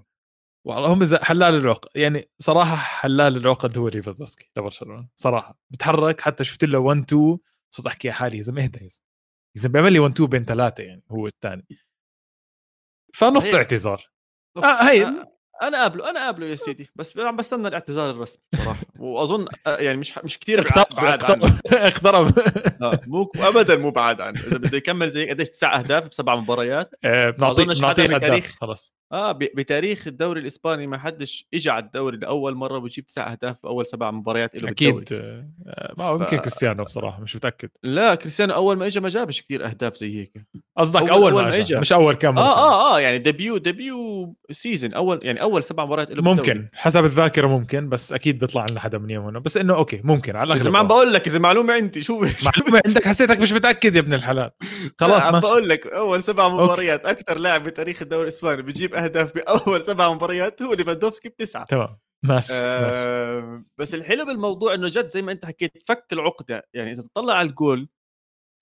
والله هم حلال العقد. يعني صراحة حلال العقد هو ليفاندوسكي لبرشلونة. صراحة. بتحرك حتى شفت له 1 2 صرت أحكي يا حالي يا زلمه اهدى يا زلمه بيعمل لي 1 2 بين ثلاثة يعني هو الثاني. فنص. اعتذار. آه، هي- آه، أنا قابله أنا قابله يا سيدي. بس عم بستنى الاعتذار الرسمي. صراحة. وأظن آه، يعني مش مش كثير بعاد عنه. اقترب. آه، مو ابدا مو بعاد عنه. إذا بده يكمل زي قديش تسع أهداف بسبع مباريات. آه، بنعطيه حدا بنعطيه من هداف تاريخ- خلص آه بتاريخ الدوري الإسباني ما حدش اجى على الدوري لأول مرة ويجيب تسع أهداف باول سبع مباريات له أكيد ما هو ف- يمكن كريستيانو بصراحة مش متأكد. لا كريستيانو أول ما اجى ما جابش كثير أهداف زي هيك. قصدك أول- أول, أول ما اجى. مش أول كم آه آه آه يعني debut debut season أول يعني أول سبع مباريات له بالدوري. ممكن حسب الذاكرة ممكن بس أكيد بيطلع لنا حدا منهم هنا بس إنه أوكي ممكن على الاغلب ما عم. بقول لك إذا معلومة عندي شو معلومة عندك حسيتك مش متأكد يا ابن الحلال خلاص ماشي بقول لك أول سبع مباريات أكثر لاعب بتاريخ الدوري الإسباني بيجيب أهداف بأول سبع مباريات هو ليفاندوفسكي بتسعة تمام ماشي, ماشي. آه بس الحلو بالموضوع إنه جد زي ما أنت حكيت فك العقدة يعني إذا بتطلع على الجول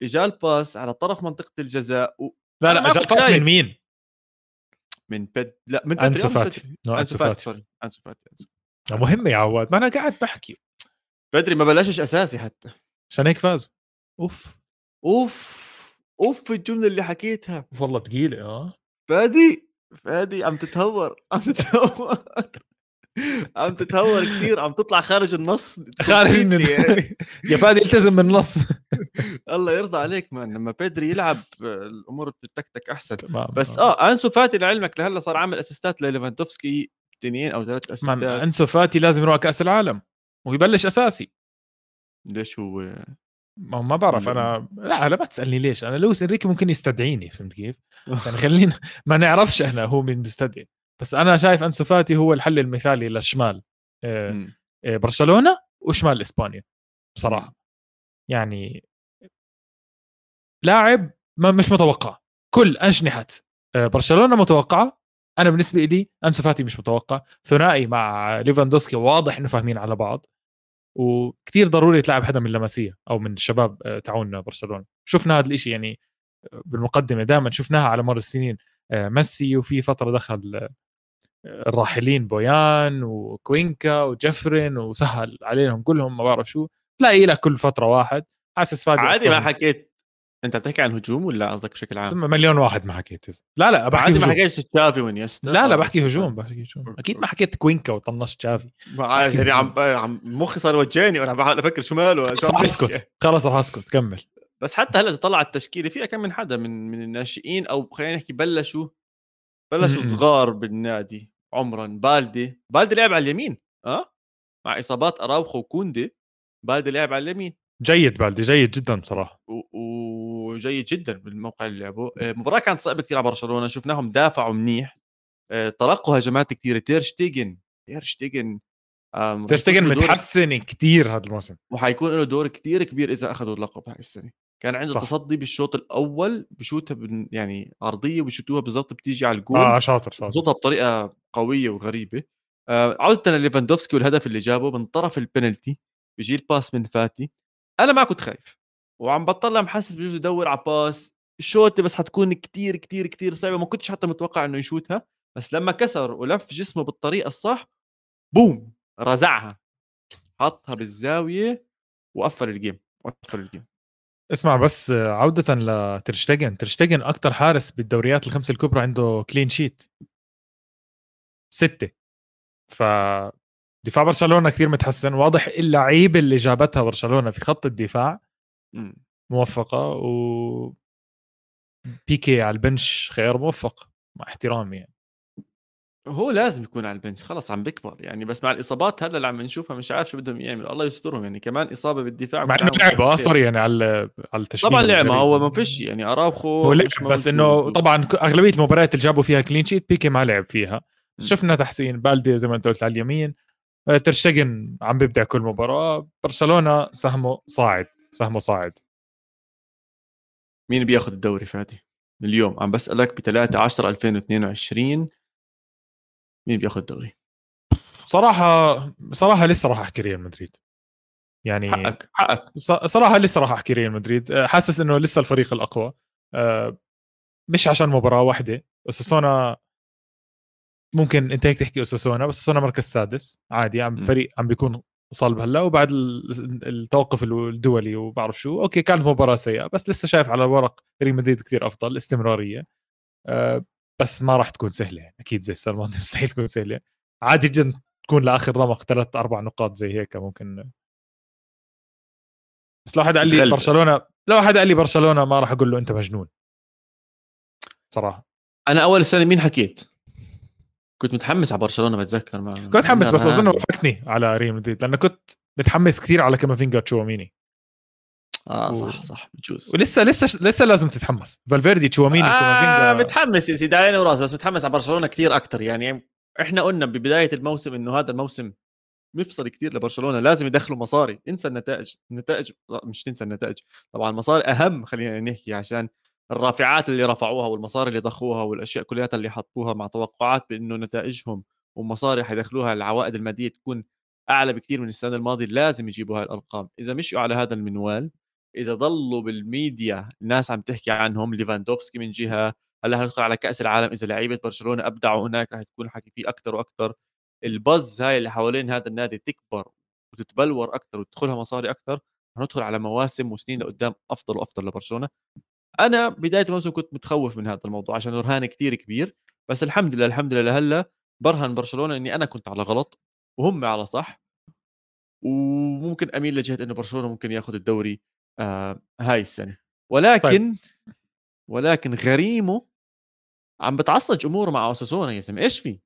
اجى ال pass على طرف منطقة الجزاء و... لا لا اجى ال pass. من مين؟ من بيد لا من بيدري أنسو. فاتي. أنسو فاتي sorry. أنسو فاتي. مهمه يا عواد ما أنا قاعد بحكي. بيدري ما بلشش أساسي حتى. عشان هيك فازوا أوف. أوف. أوف الجملة اللي حكيتها. والله ثقيله آه. فادي فادي عم تتهور عم تتهور. عم تتهور كثير عم تطلع خارج النص خارج من- يعني. يا فادي التزم من النص الله يرضى عليك man لما بيدري يلعب آه، الأمور بتتكتك أحسن. بس آه أنسو فاتي لعلمك لهلأ صار عامل أسيستات لليفاندوفسكي اثنين أو ثلاث أسيستات. أنسو فاتي لازم يروح كأس العالم ويبلش أساسي. ليش هو؟ ما ما بعرف أنا لا لا ما تسألني ليش. أنا لويس إنريكي ممكن يستدعيني فهمت كيف؟ يعني خلينا ما نعرفش إحنا هو مين بيستدعي بس أنا شايف أنسو فاتي هو الحل المثالي للشمال آه،. آه، برشلونة وشمال إسبانيا بصراحة. يعني لاعب ما مش متوقع كل أجنحة آه، برشلونة متوقعة أنا بالنسبة لي أنسو فاتي مش متوقع ثنائي مع ليفاندوسكي واضح إنه فاهمين على بعض وكتير ضروري تلعب حدا من اللمسيه أو من الشباب تاعون برشلونة. شفنا هذا الإشي يعني بالمقدمة دائما شفناها على مر السنين ميسي وفي فترة دخل الراحلين بويان وكوينكا وجفرين وسهل عليهم كلهم ما بعرف شو. تلاقي لك كل فترة واحد. حاسس فادي عادي ما حكيت. أنت بتحكي عن هجوم ولا قصدك بشكل عام؟ مليون واحد ما حكيت. لا لا بحكي عادي ما هجوم. حكيتش تشافي ونيستا لا لا آه. بحكي هجوم بحكي هجوم. أكيد ما حكيت كوينكا وطنشت شافي ما عارف يعني عم عم مخي صار يوجعني وأنا بحاول أفكر شو ماله بحكي. أسكت. خلص راح أسكت. كمل. بس حتى هلأ تطلع على التشكيلة فيها كم من حدا من من الناشئين أو خلينا نحكي بلشوا بلشوا م-م. صغار بالنادي عمرا. بالدي بالدي لعب على اليمين آه؟ مع إصابات أراوخو وكوندي بالدي لعب على اليمين. جيد بالدي جيد جدا بصراحة. وجيد جدا بالموقع اللي لعبه. آه، المباراه كانت صعبة كثير على برشلونة شفناهم دافعوا منيح. آه، تلقوا هجمات كثيره تير شتيجن تير شتيجن آم، تشتغل حيكون له دور- متحسن كتير هذا الموسم. وحيكون له دور كتير كبير إذا أخذوا اللقب هاي السنة. كان عنده صح. تصدي بالشوط الأول بشوتها بن- يعني عرضية وبشوتوها بالضبط بتيجي على الجول آه شاطر شاطر. بشوتها بطريقة قوية وغريبة. آه عودة لليفاندوفسكي والهدف اللي جابه من طرف البنالتي بيجي ال pass من فاتي. أنا ما كنت خايف وعم بطلع محسس بجوز يدور على pass. الشوتة بس حتكون كتير كتير كتير صعبة ما كنتش حتى متوقع إنه يشوتها. بس لما كسر ولف جسمه بالطريقة الصح بوم رزعها حطها بالزاوية وقفل ال game وقفل ال game. اسمع بس عودة لتير شتيجن تير شتيجن أكتر حارس بالدوريات الخمس الكبرى عنده clean sheet ستة. ف دفاع برشلونة كثير متحسن. واضح اللعيبة اللي جابتها برشلونة في خط الدفاع. موفقة. و بيكي على ال bench خيار موفق. مع احترامي يعني. هو لازم يكون على ال bench خلص عم بيكبر يعني بس مع الإصابات هلأ اللي عم نشوفها مش عارف شو بدهم يعملوا الله يسترهم يعني كمان إصابة بالدفاع مع إنه لعب آه sorry يعني على على طبعا لعب هو ما فيش يعني أراوخو هو لعب بس إنه طبعا أغلبية المباريات اللي جابوا فيها clean sheet بيكي ما لعب فيها بس شفنا تحسين بالدي زي ما أنت قلت على اليمين آه، تير شتيجن عم بيبدع كل مباراة برشلونة سهمه صاعد سهمه صاعد. مين بياخذ الدوري فادي؟ اليوم عم بسألك ب 3 10 2022 مين بياخذ الدوري؟ صراحة صراحة لسه راح أحكي ريال مدريد. يعني حقك حقك. صراحة لسه راح أحكي ريال مدريد. آه، حاسس إنه لسه الفريق الأقوى. آه، مش عشان مباراة واحدة. أوساسونا ممكن أنت هيك تحكي أوساسونا بس أوساسونا مركز سادس. عادي عم فريق عم بيكون صلب هلأ وبعد التوقف الدولي وبعرف شو. okay كانت مباراة سيئة بس لسه شايف على الورق ريال مدريد كثير أفضل استمرارية. أه بس ما راح تكون سهلة يعني. أكيد زي السنة الماضيه مستحيل تكون سهلة. عادي جدا تكون لآخر رمق ثلاث أربع نقاط زي هيك ممكن. بس لو حدا قال لي برشلونة لو حدا قال لي برشلونة ما راح أقول له أنت مجنون. صراحة. أنا أول السنة مين حكيت؟ كنت متحمس على برشلونة بتذكر ما كنت متحمس بس أظن وقفتني على ريال مدريد لأنه كنت متحمس كثير على كافينجا تشواميني آه صح. صح بجوز. ولسه لسه لسه لازم تتحمس. فالفيردي تشواميني آه متحمس يا سيدي علينا وراس بس متحمس على برشلونة كثير أكثر يعني إحنا قلنا ببداية الموسم إنه هذا الموسم مفصل كثير لبرشلونة لازم يدخلوا مصاري. انسى النتائج النتائج مش تنسى النتائج. طبعا المصاري أهم خلينا نحكي عشان الرافعات اللي رفعوها والمصاري اللي ضخوها والأشياء كلها اللي حطوها مع توقعات بإنه نتائجهم ومصاري حيدخلوها العوائد المادية تكون أعلى بكثير من السنة الماضية لازم يجيبوا هاي الأرقام. إذا مشوا على هذا المنوال إذا ضلوا بالميديا الناس عم تحكي عنهم ليفاندوفسكي من جهة هلأ هندخل على كأس العالم إذا لعيبة برشلونة أبدعوا هناك رح تكون حكي فيه أكثر وأكثر البز هاي اللي حوالين هذا النادي تكبر وتتبلور أكثر وتدخلها مصاري أكثر ندخل على مواسم وسنين لقدام أفضل وأفضل لبرشلونة. أنا بداية الموسم كنت متخوف من هذا الموضوع عشان رهان كثير كبير بس الحمد لله الحمد لله هلأ برهن برشلونة إني أنا كنت على غلط وهم على صح. وممكن أميل لجهة إنه برشلونة ممكن ياخذ الدوري آه هاي السنة ولكن طيب. ولكن غريمه عم بتعصج أموره مع أوساسونا يا زلمه إيش في؟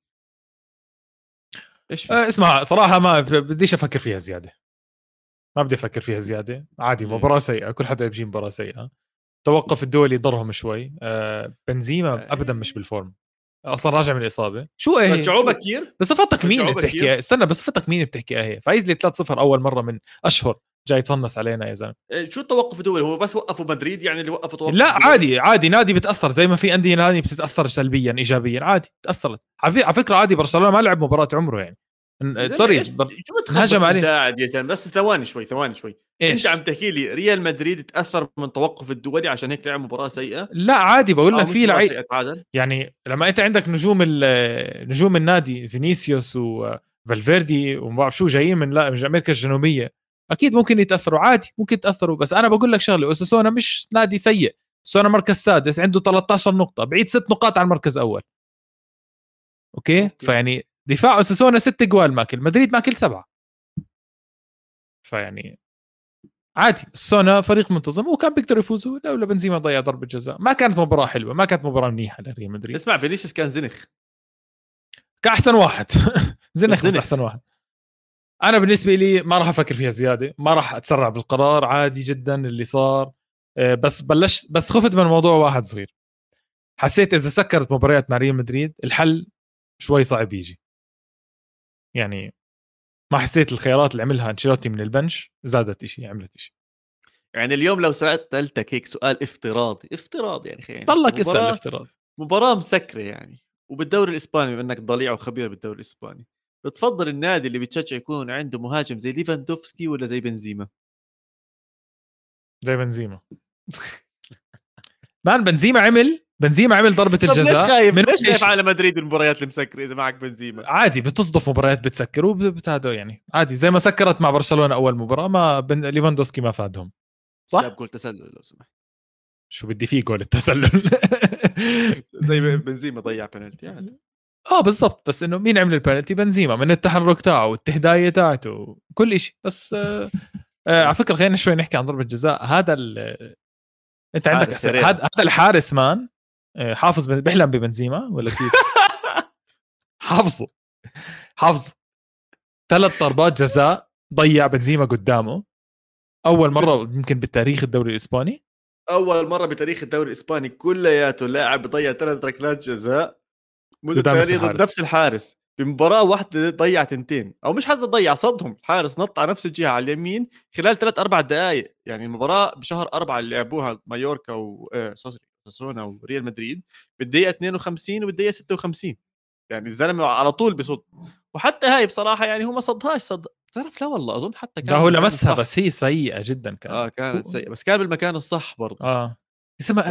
إيش في؟ أه اسمع صراحة ما بديش أفكر فيها زيادة. ما بدي أفكر فيها زيادة. عادي مباراه سيئة. كل حدا بيجي مباراة سيئة. توقف الدولي ضرهم شوي. آه بنزيما آه. ابدا مش بال form. أصلا راجع من الإصابة. شو إيه؟ رجعوه بكير بصفتك مين بتحكي؟ استنى بصفتك مين بتحكي؟ إيه فايز لي 3-0 أول مرة من أشهر. جاي يتفنص علينا يا زلمة. إيه، شو التوقف الدولي؟ هو بس وقفوا مدريد يعني اللي وقفوا توقف لا عادي عادي نادي بتاثر زي ما في أندية نادي بتتأثر سلبيا ايجابيا عادي تأثرت. على فكرة عادي برشلونة ما لعب مباراة عمره يعني. sorry شو هجم عليه قاعد يا زلمة؟ بس ثواني شوي ثواني شوي. إيش؟ أنت عم تحكي لي ريال مدريد تأثر من توقف الدولي عشان هيك لعب مباراة سيئة؟ لا عادي بقول لك في لعيب يعني لما أنت عندك نجوم نجوم النادي فينيسيوس وفالفيردي وما بعرف شو جايين من لا من أمريكا الجنوبية. أكيد ممكن يتأثروا عادي ممكن يتأثروا بس أنا بقول لك شغلة اوساسونا مش نادي سيء أوساسونا مركز سادس عنده 13 نقطة بعيد ست نقاط على المركز الأول أوكي؟, أوكي. فيعني دفاع اوساسونا ست جوال ماكل مدريد ماكل سبعة. فيعني عادي سونا فريق منتظم وكان بيقدروا يفوزوا لولا بنزيما ضيع ضربة جزاء. ما كانت مباراة حلوة ما كانت مباراة منيحة لريال مدريد. اسمع فينيسيوس كان زنخ. كاحسن واحد. زنخ بس أحسن واحد. أنا بالنسبة لي ما راح أفكر فيها زيادة ما راح أتسرع بالقرار عادي جدا اللي صار. آه، بس بلشت بس خفت من موضوع واحد صغير. حسيت إذا سكرت مباريات مع ريال مدريد الحل شوي صعب يجي. يعني ما حسيت الخيارات اللي عملها أنشيلوتي من البنش زادت شيء عملت شيء يعني اليوم لو سألتك هيك سؤال افتراضي افتراضي يعني خلينا ضلك اسأل افتراضي. مباراة مسكرة يعني. وبالدوري الإسباني بما إنك ضليع وخبير بالدوري الإسباني. بتفضل النادي اللي بتشجع يكون عنده مهاجم زي ليفاندوفسكي ولا زي بنزيما؟ زي بنزيما. مان بنزيما عمل بنزيما عمل ضربة الجزاء ليش خايف؟ من ليش خايف. على مدريد المباريات المسكره إذا معك بنزيما؟ عادي بتصدف مباريات بتسكر وبتهدوا يعني. عادي زي ما سكرت مع برشلونة أول مباراة ما بن... ليفاندوسكي ما فادهم. صح؟ جاب جول تسلل لو سمحت. شو بدي فيه جول التسلل؟ زي بنزيما ضيع بنالتي عادي. آه بالضبط. بس إنه مين عمل البنالتي؟ بنزيما من التحرك تاعه والتهداية تاعته كل شيء بس آه آه على فكرة خلينا شوي نحكي عن ضربة جزاء. هذا أنت عندك. هذا هذا الحارس مان آه، حافظ بيحلم ببنزيما ولا كيف؟ حافظه. حافظه. ثلاث ضربات جزاء ضيع بنزيما قدامه. أول مرة يمكن بالتاريخ الدوري الإسباني. أول مرة بتاريخ الدوري الإسباني كلياته لاعب بضيع ثلاث ركلات جزاء. تانية ضد الحارس. نفس الحارس بمباراة واحدة ضيع تنتين أو مش حتى ضيع صدهم الحارس نط على نفس الجهة على اليمين خلال ثلاث أربع دقائق يعني المباراة بشهر أربعة اللي لعبوها مايوركا و آه، سوري ساسونا وريال مدريد بالدقيقة 52 وبالدقيقة 56 يعني الزلمة على طول بصد. وحتى هاي بصراحة يعني هو ما صدهاش صد تعرف لا والله أظن حتى كان لا هو لمسها. بس هي سيئة جدا كانت. آه كانت سيئة بس كان بالمكان الصح برضه. آه. اسمها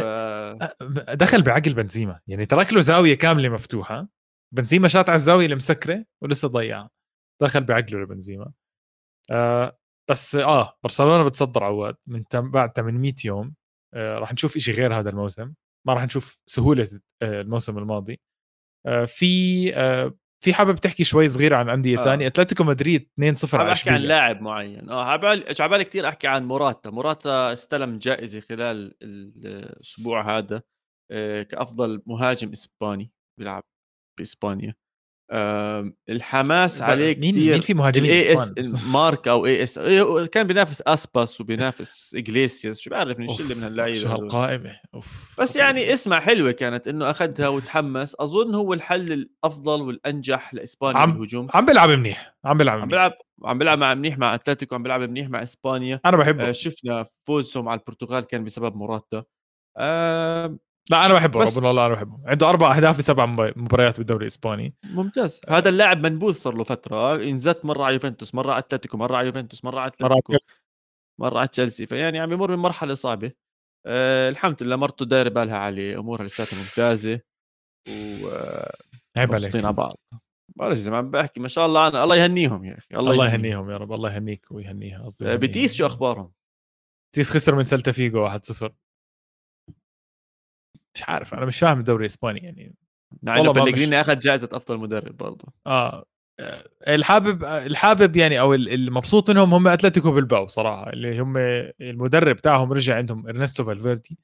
ف... دخل بعقل بنزيما. يعني ترك له زاوية كاملة مفتوحة. بنزيما شاط على الزاوية المسكرة ولسه ضيعها دخل بعقله لبنزيما. آه بس آه برشلونة بتصدر عواد من تم بعد 800 يوم. آه راح نشوف إشي غير هذا الموسم. ما راح نشوف سهولة آه الموسم الماضي. آه في آه في حابب تحكي شوي صغير عن أندية آه. آه. ثانية أتلتيكو مدريد 2-0 حابب على أحكي عن لاعب معين آه عبالي عبالي كثير أحكي عن موراتا موراتا استلم جائزة خلال الأسبوع هذا آه، كأفضل مهاجم إسباني بيلعب بإسبانيا الحماس عليه مين كثير مين في مهاجمين اس؟ مارك أو اي اس كان بينافس أسباس وبينافس اجليسياس شو بعرف من الشله من اللعيبه شو. هالقائمة؟ أوف بس يعني اسمع حلوة كانت إنه أخذها وتحمس. أظن هو الحل الأفضل والأنجح لإسبانيا عم- بالهجوم. عم بيلعب منيح عم بيلعب عم بيلعب عم بيلعب مع منيح مع أتلتيكو عم بيلعب منيح مع إسبانيا. أنا بحبه. آه شفنا فوزهم على البرتغال كان بسبب موراتا. آه لا أنا بحبه بس- ربنا والله أنا بحبه. عنده أربع أهداف بسبع مب- مباريات بالدوري الإسباني. ممتاز. هذا اللاعب منبوذ صار له فترة. انزت مرة على يوفنتوس مرة على أتلتيكو مرة على يوفنتوس مرة على أتلتيكو مرة على تشيلسي. فيعني عم يمر من مرحلة صعبة. آه الحمد لله مرته دايرة بالها عليه أمورها لساتها ممتازة. عيب ومبسوطين على عليك بعض بعرف زي ما عم بحكي. ما شاء الله أنا الله يهنيهم يا أخي الله, الله يهنيهم. يا رب الله يهنيك ويهنيها قصدي آه،. بتيس شو أخبارهم؟ بتيس خسر من سلتا فيجو 1-0 مش عارف أنا مش فاهم الدوري الإسباني يعني. والله بلغريني أخذ جائزه أفضل مدرب برضه. آه الحابب الحابب يعني أو ال- المبسوط منهم هم أتلتيكو بالباو صراحة اللي هم المدرب تاعهم رجع عندهم إرنستو فالفيردي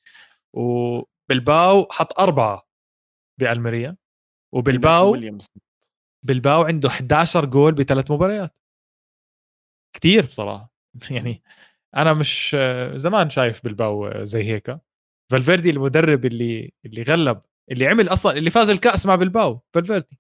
وبالباو حط أربعة بألميريا وبالباو بالباو عنده 11 جول بثلاث مباريات. كتير بصراحة. يعني أنا مش زمان شايف بالباو زي هيك. فالفيردي المدرب اللي اللي غلب اللي عمل أصلا اللي فاز الكأس مع بالباو فالفيردي.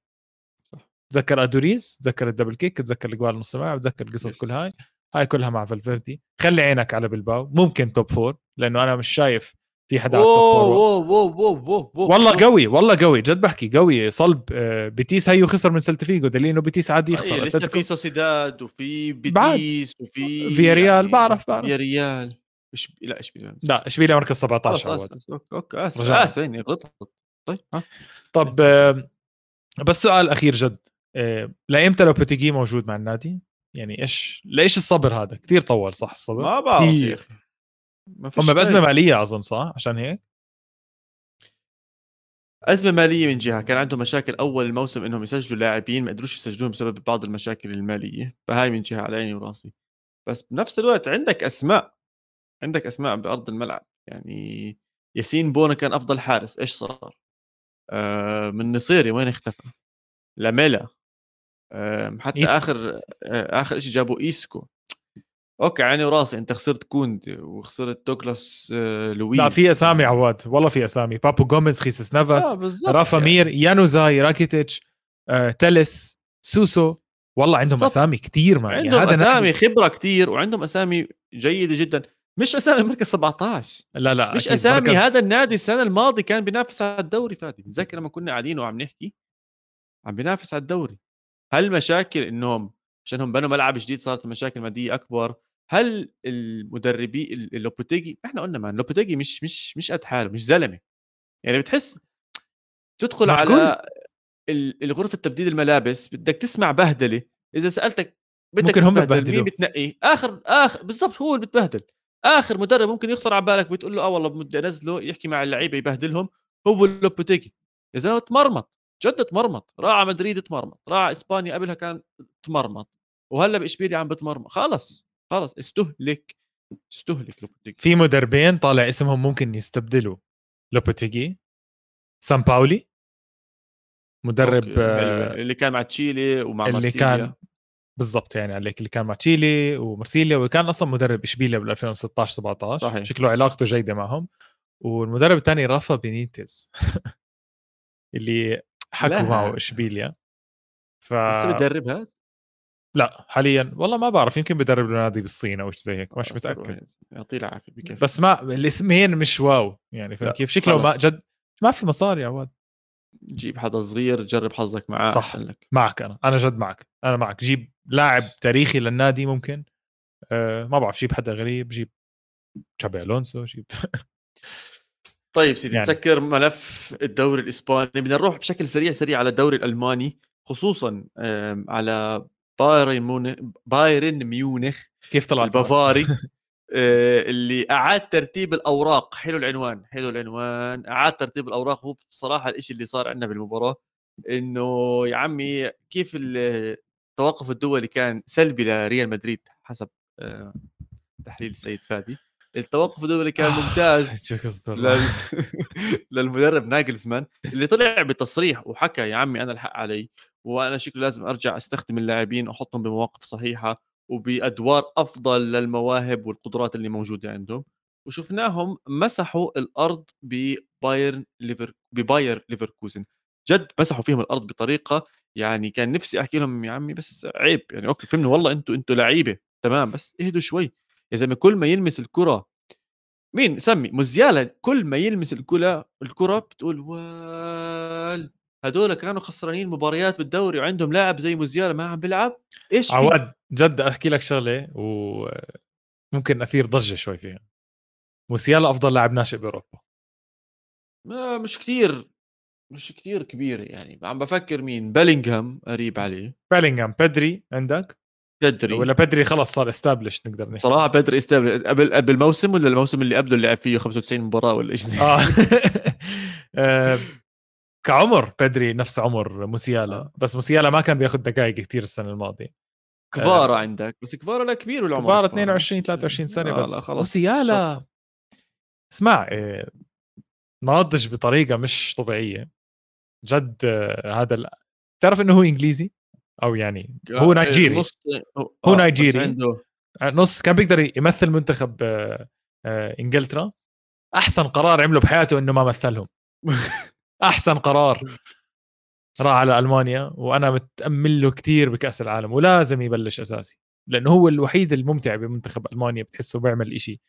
تذكر أدوريز تذكر ال double kick تذكر الاجوال نص الملعب تذكر القصص. كل هاي. هاي كلها مع فالفيردي. خلي عينك على بالباو ممكن top four لأنه أنا مش شايف في حدا على ال top four اوه اوه اوه والله قوي والله قوي. جد بحكي قوي. صلب آه، بيتيس هيو خسر من سلتا فيجو دليل إنه بيتيس عادي يخسر. لسه في سوسيداد وفي. بيتيس وفي فيا ريال، بعرف- بعرف. فيا ريال إش... لا إيش بيلعب لا اشبيليا مركز 17 خلص عواد. آسف okay okay آسف رجعنا. آسف إني غلطت. طيب ها؟ طب آه، بس سؤال أخير جد. آه، لايمتى لوبيتيجي موجود مع النادي؟ يعني إيش ليش الصبر هذا؟ كثير طول صح الصبر؟ ما بعرف فيش هم بأزمة. مالية أظن صح؟ عشان هيك؟ أزمة مالية من جهة. كان عندهم مشاكل أول الموسم إنهم يسجلوا لاعبين ما قدروش يسجلوهم بسبب بعض المشاكل المالية. فهاي من جهة على عيني وراسي. بس بنفس الوقت عندك أسماء عندك أسماء بأرض الملعب يعني ياسين بونو كان أفضل حارس إيش صار؟ آه النصيري وين اختفى؟ لاميلا. آه حتى إيسكو. آخر آه آخر شيء جابوا إيسكو. okay عيني وراسي أنت خسرت كوندي وخسرت دوغلاس آه لويس. لا في أسامي عواد والله في أسامي. بابو جوميز خيسس نافاس آه رافا يعني. مير يانوزاي راكيتيتش آه، تلس سوسو. والله عندهم بالضبط. أسامي كثير ما عندهم هذا أسامي نادي خبرة كتير وعندهم أسامي جيدة جدا. مش أسامي مركز 17 لا لا مش أسامي مركز- هذا النادي السنة الماضية كان بينافس على الدوري فادي. بتذكر لما كنا قاعدين وعم نحكي؟ عم بينافس على الدوري. هل مشاكل إنهم عشانهم بنوا ملعب جديد صارت المشاكل الماديه أكبر؟ هل المدربي اللوبوتيجي إحنا قلنا مان لوبوتيجي مش مش مش قد حاله مش زلمة. يعني بتحس تدخل؟ على الغرفة تبديل الملابس بدك تسمع بهدلة. إذا سألتك بدك ممكن هم ببهدلوا مين بتنقي؟ آخر آخر بالضبط هو اللي بتبهدل. آخر مدرب ممكن يخطر على بالك بتقول له آه والله بدي أنزله يحكي مع اللعيبة يبهدلهم هو لوبوتيجي. يا زلمة تمرمط جد تمرمط راح على مدريد تمرمط راح على إسبانيا قبلها كان تمرمط وهلأ بإشبيليا عم بتمرمط. خلص خلص استهلك استهلك لوبوتيجي. في مدربين طالع اسمهم ممكن يستبدلوا لوبوتيجي؟ سان باولي؟ مدرب آه، اللي كان مع تشيلي ومع اللي مارسيليا. كان بالضبط يعني عليك اللي كان مع تشيلي ومارسيليا وكان أصلا مدرب إشبيليا بال 2016 17 صحيح. شكله علاقته جيدة معهم. والمدرب الثاني رافا بينيتز اللي حكوا معه إشبيليا. ف لسه بدربها؟ لا حاليا والله ما بعرف يمكن بدرب نادي بالصين أو شيء زي هيك مش متأكد. يعطيه العافية بكفي بس ما الاسمين مش واو يعني فاهم كيف؟ شكله ما جد ما في مصاري يا عواد جيب حدا صغير جرب حظك معاه صح أحسن لك. معك أنا أنا جد معك أنا معك. جيب لاعب تاريخي للنادي ممكن أه ما بعرف جيب حدا غريب جيب تشابي ألونسو جيب طيب سيدي يعني. تسكر ملف الدوري الإسباني. بدنا نروح بشكل سريع سريع على الدوري الألماني خصوصا على بايرن ميونخ بايرن ميونخ كيف طلع البافاري. اللي أعاد ترتيب الأوراق. حلو العنوان حلو العنوان. أعاد ترتيب الأوراق. هو بصراحة الشيء اللي صار عندنا بالمباراة إنه يا عمي كيف التوقف الدولي كان سلبي لريال مدريد حسب آه، تحليل السيد فادي. التوقف الدولي كان آه، ممتاز لل... للمدرب ناجلزمان اللي طلع بتصريح وحكى يا عمي أنا ألحق علي وأنا شكله لازم أرجع أستخدم اللاعبين وأحطهم بمواقف صحيحة. وبأدوار أفضل للمواهب والقدرات اللي موجودة عندهم وشفناهم مسحوا الأرض ببايرن ليفر بباير ليفركوزن. جد مسحوا فيهم الأرض بطريقة يعني كان نفسي أحكي لهم يا عمي بس عيب يعني okay فهمني والله أنتوا أنتوا لعيبة تمام بس اهدوا شوي. يا زلمة كل ما يلمس الكرة مين؟ سمي موزيالا كل ما يلمس الكره الكرة بتقول وال هدول كانوا خسرانين مباريات بالدوري وعندهم لاعب زي موزيالا ما عم بيلعب. إيش عواد جد أحكي لك شغلة وممكن أثير ضجة شوي فيها. موسيالا أفضل لاعب ناشئ بأوروبا. ما مش كثير مش كثير كبير يعني. عم بفكر مين؟ بيلينغهام قريب عليه. بيلينغهام. بدري عندك؟ بدري ولا بدري خلص صار استابلش نقدر نحكي. صراحة بدري استابلش قبل قبل الموسم ولا الموسم اللي قبله اللي لعب فيه 95 مباراة ولا شيء آه. آه. كعمر بدري نفس عمر موسيالا. آه. بس موسيالا ما كان بياخذ دقائق كثير السنة الماضية. كفارا آه. عندك. بس كفارا لا كبير ولا كفارا 22 23 سنة آه بس موسيالا اسمع إيه ناضج بطريقة مش طبيعية. جد آه هذا ال... تعرف إنه هو إنجليزي؟ أو يعني هو نيجيري نص هو نيجيري عنده. نص كان بيقدر يمثل منتخب آه آه إنجلترا. أحسن قرار عمله بحياته إنه ما مثلهم. أحسن قرار راح على ألمانيا وأنا متأمل له كثير بكأس العالم ولازم يبلش أساسي لأنه هو الوحيد الممتع بمنتخب ألمانيا بتحسه بيعمل إشي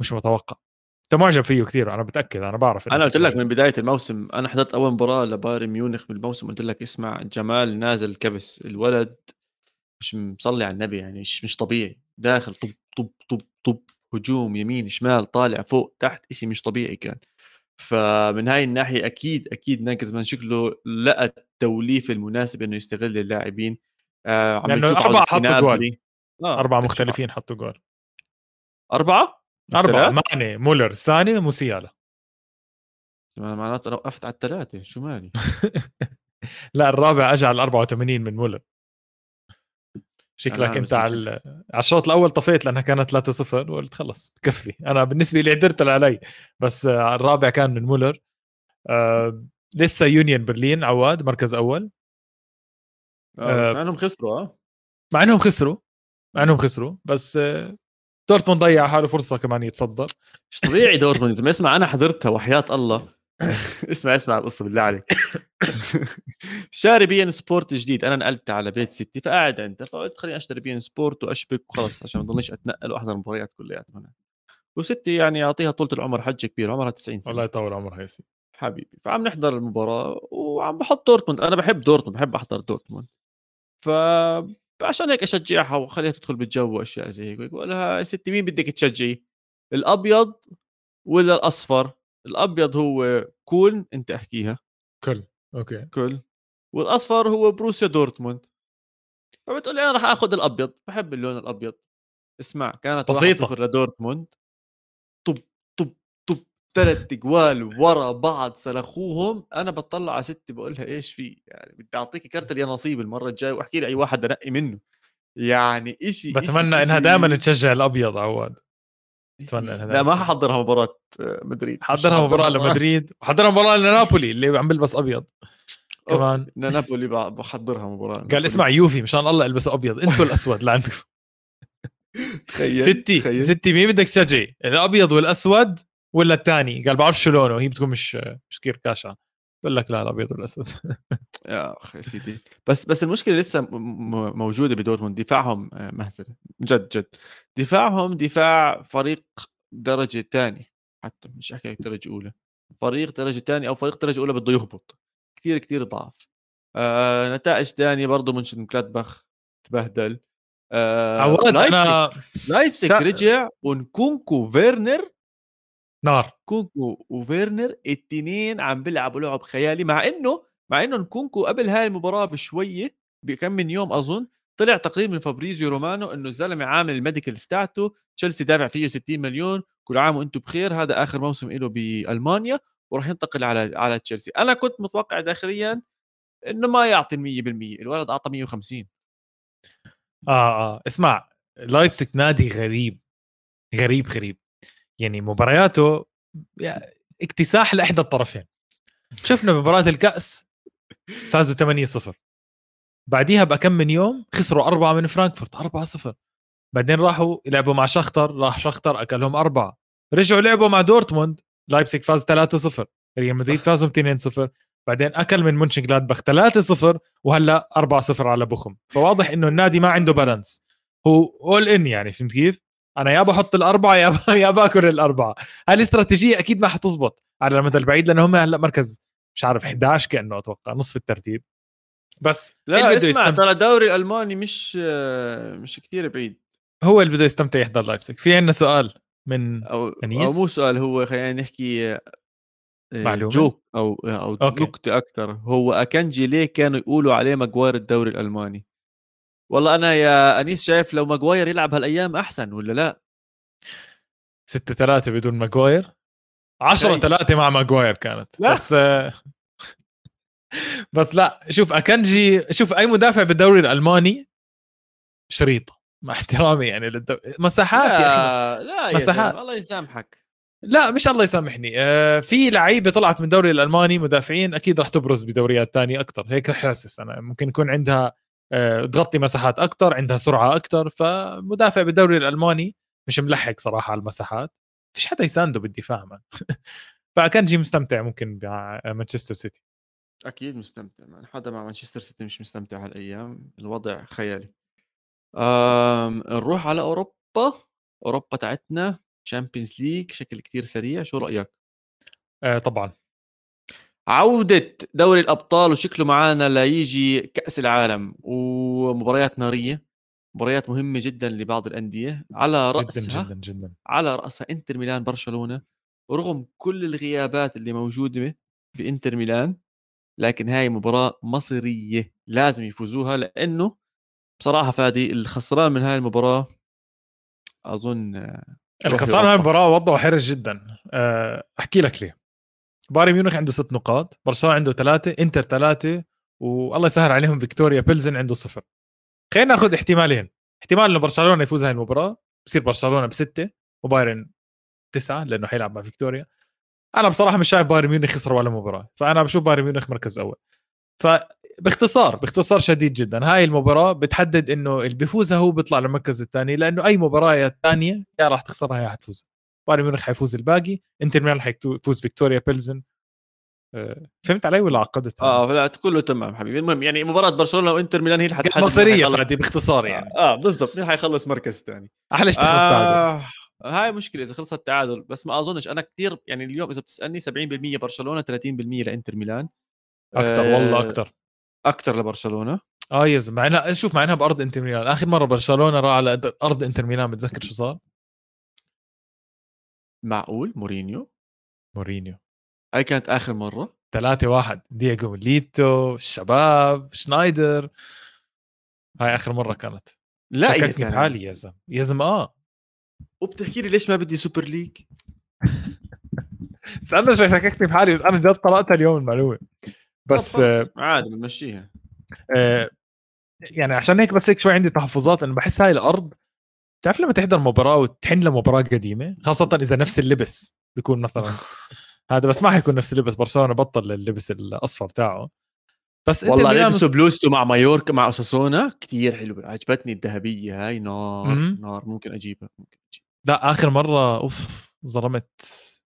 مش متوقع. أنت معجب فيه كثير أنا بتأكد أنا بعرف أنا قلت لك من بداية الموسم أنا حضرت أول مباراة لبايرن ميونخ بالموسم قلت لك اسمع جمال نازل الكبس الولد مش مصلي على النبي يعني مش مش طبيعي. داخل طب طب طب طب هجوم يمين شمال طالع فوق تحت شيء مش طبيعي كان. فمن هاي الناحية أكيد أكيد ناجلزمان شكله لقى التوليفه المناسبه إنه يستغل اللاعبين. آه عم لأنه أربعة حطوا جول آه أربعة مختلفين حطوا جول أربعة؟ أربعة ماني مولر الثاني موسيالا. معناته أنا وقفت على الثلاثة شو مالي؟ لا الرابع اجى على 84 من مولر. شكلك أنت على على الشوط الأول طفيت لأنها كانت 3-0 وقلت خلص بكفي أنا بالنسبة لي قدرت علي. بس الرابع كان من مولر. آه لسه يونيون برلين عواد مركز أول. آه مع إنهم خسروا آه. مع إنهم خسروا مع إنهم خسروا. بس آه دورتموند ضيع حاله فرصة كمان يتصدر. مش طبيعي دورتموند. اسمع أنا حضرتها وحياة الله. اسمع اسمع القصة بالله عليك. شاري beIN Sport جديد. أنا نقلت على بيت ستي فقاعد عنده فقلت خليني أشتري beIN Sport وأشبك وخلص عشان ما اضلنيش أتنقل وأحضر المباريات كلياتها هنا وستي يعني أعطيها طولة العمر حجة كبيرة عمرها 90 سنة. الله يطول عمرها يا سيدي. حبيبي فعم نحضر المباراة وعم بحط دورتموند. أنا بحب دورتموند بحب أحضر دورتموند. ف فعشان هيك أشجعها وأخليها تدخل بالجو وأشياء زي هيك. بقول لها يا ستي مين بدك تشجعي الأبيض ولا الأصفر؟ الأبيض هو كولن أنت أحكيها. كولن okay. كولن والأصفر هو بروسيا دورتموند. فبتقول لي أنا راح آخذ الأبيض بحب اللون الأبيض. اسمع كانت بسيطة. 1-0 لدورتموند. طب طب طب ثلاث اجوال ورا بعض سلخوهم. أنا بطلع على ستي بقول لها إيش في؟ يعني بدي اعطيكي كرت يا نصيب المرة الجاية وأحكي لي أي واحد انقي منه. يعني إشي بتمنى إشي. انها دائما تشجع الأبيض عواد. بتمنى إنها لا ما. ححضرها مباراة آه، مدريد. حضرها مباراة لمدريد. وحضرها مباراة لنابولي اللي عم بلبس أبيض. كمان. نا- نابولي بحضرها مباراة قال اسمع يوفي مشان الله البسوا أبيض. انسوا الأسود لعندكم تخيل ستي تخيل. ستي مين بدك تشجعي؟ الأبيض والأسود ولا الثاني؟ قال بعرف شو لونه هي بتكون مش مش كثير كاشعه بقول لك لا الأبيض والأسود. يا أخي سيدي. بس بس المشكلة لسه موجودة بدورتموند. دفاعهم آه، مهزلة. جد جد. دفاعهم دفاع فريق درجة ثانية حتى مش احكي درجة أولى. فريق درجة ثانية أو فريق درجة أولى بده يهبط. كثير كثير ضعف. آه نتائج ثانية برضه منشن كلادباخ تبهدل. آه عواد أنا لايبزيج سا- رجع ونكونكو فيرنر نار. كونكو وفيرنر التنين عم بيلعبوا لعب خيالي مع إنه مع إنه نكونكو قبل هاي المباراة بشوية بكم من يوم أظن طلع تقرير من فابريزيو رومانو إنه الزلمة عامل ال medical تاعته لتشيلسي دافع فيه 60 مليون كل عام وأنتم بخير هذا آخر موسم له بألمانيا وراح ينتقل على على تشيلسي. أنا كنت متوقع داخليا إنه ما يعطي ال 100% الولد أعطى 150 آه آه اسمع لايبزيج نادي غريب غريب غريب. يعني مبارياته يا- اكتساح لإحدى الطرفين. شفنا بمباراه الكأس فازوا 8-0 بعديها بكم من يوم خسروا أربعة من فرانكفورت 4-0 بعدين راحوا لعبوا مع شختر راح شختر أكلهم أربعة. رجعوا لعبوا مع دورتموند لايبسك فاز 3-0 ريال مدريد فازوا 2-0 بعدين أكل من منشن جلادباخ 3-0 وهلأ 4-0 على بوخم فواضح إنه النادي ما عنده balance هو all in يعني فهمت كيف؟ أنا يا بحط الأربعة يا ب- يا باكل الأربعة. هاي الاستراتيجيه أكيد ما حتزبط. على المدى البعيد لأنه هم هلأ مركز مش عارف 11 كأنه أتوقع نصف الترتيب. بس لا اسمع ترى الدوري الألماني مش آه، مش كثير بعيد. هو اللي بده يستمتع يحضر لايبسك في عندنا سؤال من أو أنيس؟ أو مو سؤال هو خلينا نحكي آه، معلومة؟ joke أو أو okay. نكتة أكثر هو أكانجي ليه كانوا يقولوا عليه ماجواير الدوري الألماني؟ والله أنا يا أنيس شايف لو ماجواير يلعب هالأيام أحسن ولا لأ 6 3 بدون ماجواير 10 شيء. 3 مع ماجواير كانت لا. بس بس لأ شوف أكانجي شوف أي مدافع بالدوري الألماني شريطة مع احترامي يعني للدو... مساحات يا أخي لا لا يا مساحات. الله يسامحك لا مش الله يسامحني آه في لعيبة طلعت من الدوري الألماني مدافعين أكيد راح تبرز بدوريات تانية أكثر هيك حاسس أنا ممكن يكون عندها تغطي مساحات أكثر عندها سرعة أكثر فمدافع بالدوري الألماني مش ملحق صراحة على المساحات. فيش حدا يسانده بالدفاع من فكان مستمتع ممكن مع مانشستر سيتي. أكيد مستمتع من حدا مع مانشستر سيتي مش مستمتع هالايام الوضع خيالي. أم نروح على أوروبا. أوروبا تاعتنا Champions League شكل كتير سريع. شو رأيك؟ آه طبعا. عودة دوري الأبطال وشكله معانا ليجي كأس العالم ومباريات نارية مباريات مهمة جدا لبعض الأندية على رأسها جدا جدا. جدا على رأسها إنتر ميلان برشلونة ورغم كل الغيابات اللي موجودة بإنتر ميلان لكن هاي مباراة مصيرية لازم يفوزوها لأنه بصراحة فادي الخسران من هاي المباراة أظن الخسارة من يربح. المباراة وضعه حرج جدا. آه، أحكي لك ليه. بايرن ميونخ عنده ست نقاط برشلونة عنده ثلاثة إنتر ثلاثة والله يسهل عليهم فيكتوريا بيلزن عنده صفر. خلينا ناخذ احتمالين. احتمال إنه برشلونة يفوز هاي المباراة بصير برشلونة بستة وبايرن تسعة لأنه حيلعب مع فيكتوريا. أنا بصراحة مش شايف بايرن ميونخ يخسر ولا مباراة فأنا بشوف بايرن ميونخ مركز أول. فباختصار باختصار شديد جدا هاي المباراة بتحدد إنه اللي بيفوزها هو بيطلع للمركز الثاني لأنه أي مباراة ثانية يا راح تخسرها يا حتفوز بايرن ميونخ حيفوز الباقي انتر ميلان حيفوز فيكتوريا بيلزن. أه، فهمت علي ولا عقدت؟ آه لا كله تمام حبيبي. المهم يعني مباراة برشلونة وانتر ميلان هي اللي حتحدد حيخلص- فادي باختصار يعني. آه بالضبط. مين حيخلص مركز ثاني أحلى شيء تخلص تعادل آه هاي مشكلة إذا خلصت تعادل بس ما أظنش أنا كثير يعني اليوم إذا بتسألني 70% برشلونة 30% لإنتر ميلان. أكثر والله آه، أكثر أكثر لبرشلونة. آه يا زلمة. مع انها شوف مع إنها بأرض إنتر ميلان. اخر مرة برشلونة راح على أرض إنتر ميلان بتذكر شو صار؟ معقول؟ مورينيو؟ مورينيو. هاي كانت آخر مرة؟ 3 1 دييغو ميليتو الشباب شنايدر. هاي آخر مرة كانت. لا يا شككني بحالي يا زلمه يا زلمه آه. وبتحكي لي ليش ما بدي super league استنى شوي شككتني بحالي بس أنا جد طلعتها اليوم المعلومة. بس آه عادي بنمشيها. آه يعني عشان هيك بس هيك شوي عندي تحفظات انه بحس هاي الأرض بتعرف لما تحضر مباراة وتحن لمباراة قديمة؟ خاصة إذا نفس اللبس بيكون مثلا. هذا بس ما حيكون نفس اللبس برشلونة بطل اللبس الأصفر تاعه. بس والله لبسوا بلوزته مع مايوركا مع اساسونا كثير حلوة. عجبتني الذهبية هاي نار م- نار. ممكن أجيبها ممكن أجيبها. لا آخر مرة أوف ظلمت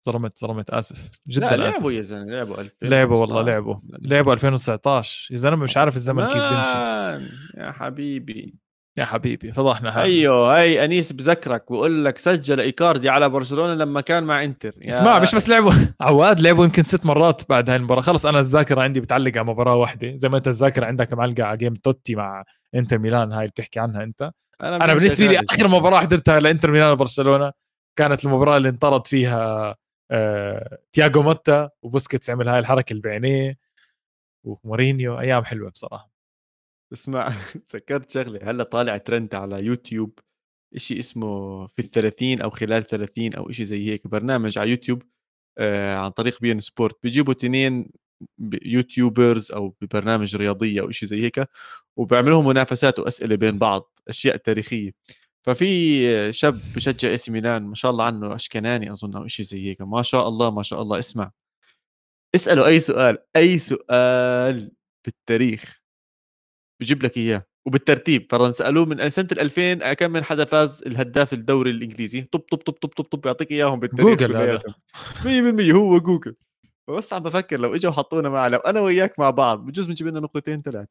ظلمت ظلمت آسف. جدا لا آسف. لعبوا يا زلمة لعبوا 2000 لعبوا والله لعبوا. لعبوا 2019 يا زلمة مش عارف الزمن كيف بيمشي. يا حبيبي. يا حبيبي فضحنا حالي أيوه هاي أنيس بذكرك بقول لك سجل إيكاردي على برشلونة لما كان مع إنتر. يا اسمع مش بس لعبوا. عواد لعبوا يمكن ست مرات بعد هاي المباراة. خلص أنا الذاكرة عندي بتعلق على مباراة واحدة. زي ما أنت الذاكرة عندك معلقة على game توتي مع إنتر ميلان هاي بتحكي عنها أنت. أنا, أنا بالنسبة لي آخر مباراة حضرتها لإنتر ميلان وبرشلونة كانت المباراة اللي انطرد فيها آه... تياغو موتا وبوسكيتس عمل هاي الحركة اللي بعينيه ومورينيو. أيام حلوة بصراحة. اسمع تذكرت شغلة هلأ طالع ترند على يوتيوب شيء اسمه في الثلاثين أو خلال 30 أو شيء زي هيك برنامج على يوتيوب آه عن طريق بي ان سبورت. بيجيبوا تنين YouTubers أو ببرنامج رياضيه أو شيء زي هيك وبيعملوا منافسات وأسئلة بين بعض أشياء تاريخية. ففي شاب بشجع اسم ميلان ما شاء الله عنه أشكناني أظن أو شيء زي هيك. ما شاء الله ما شاء الله اسمع. اساله أي سؤال أي سؤال بالتاريخ. بجيب لك إياه. وبالترتيب فرضا سألوه من سنة ال 2000 كم من حدا فاز الهداف الدوري الإنجليزي؟ طب طب طب طب طب طب يعطيك إياهم بالتاريخ جوجل هذا. 100% هو جوجل. فبس عم بفكر لو إجوا وحطونا معه لو أنا وياك مع بعض بجوز بنجيب لنا نقطتين ثلاثة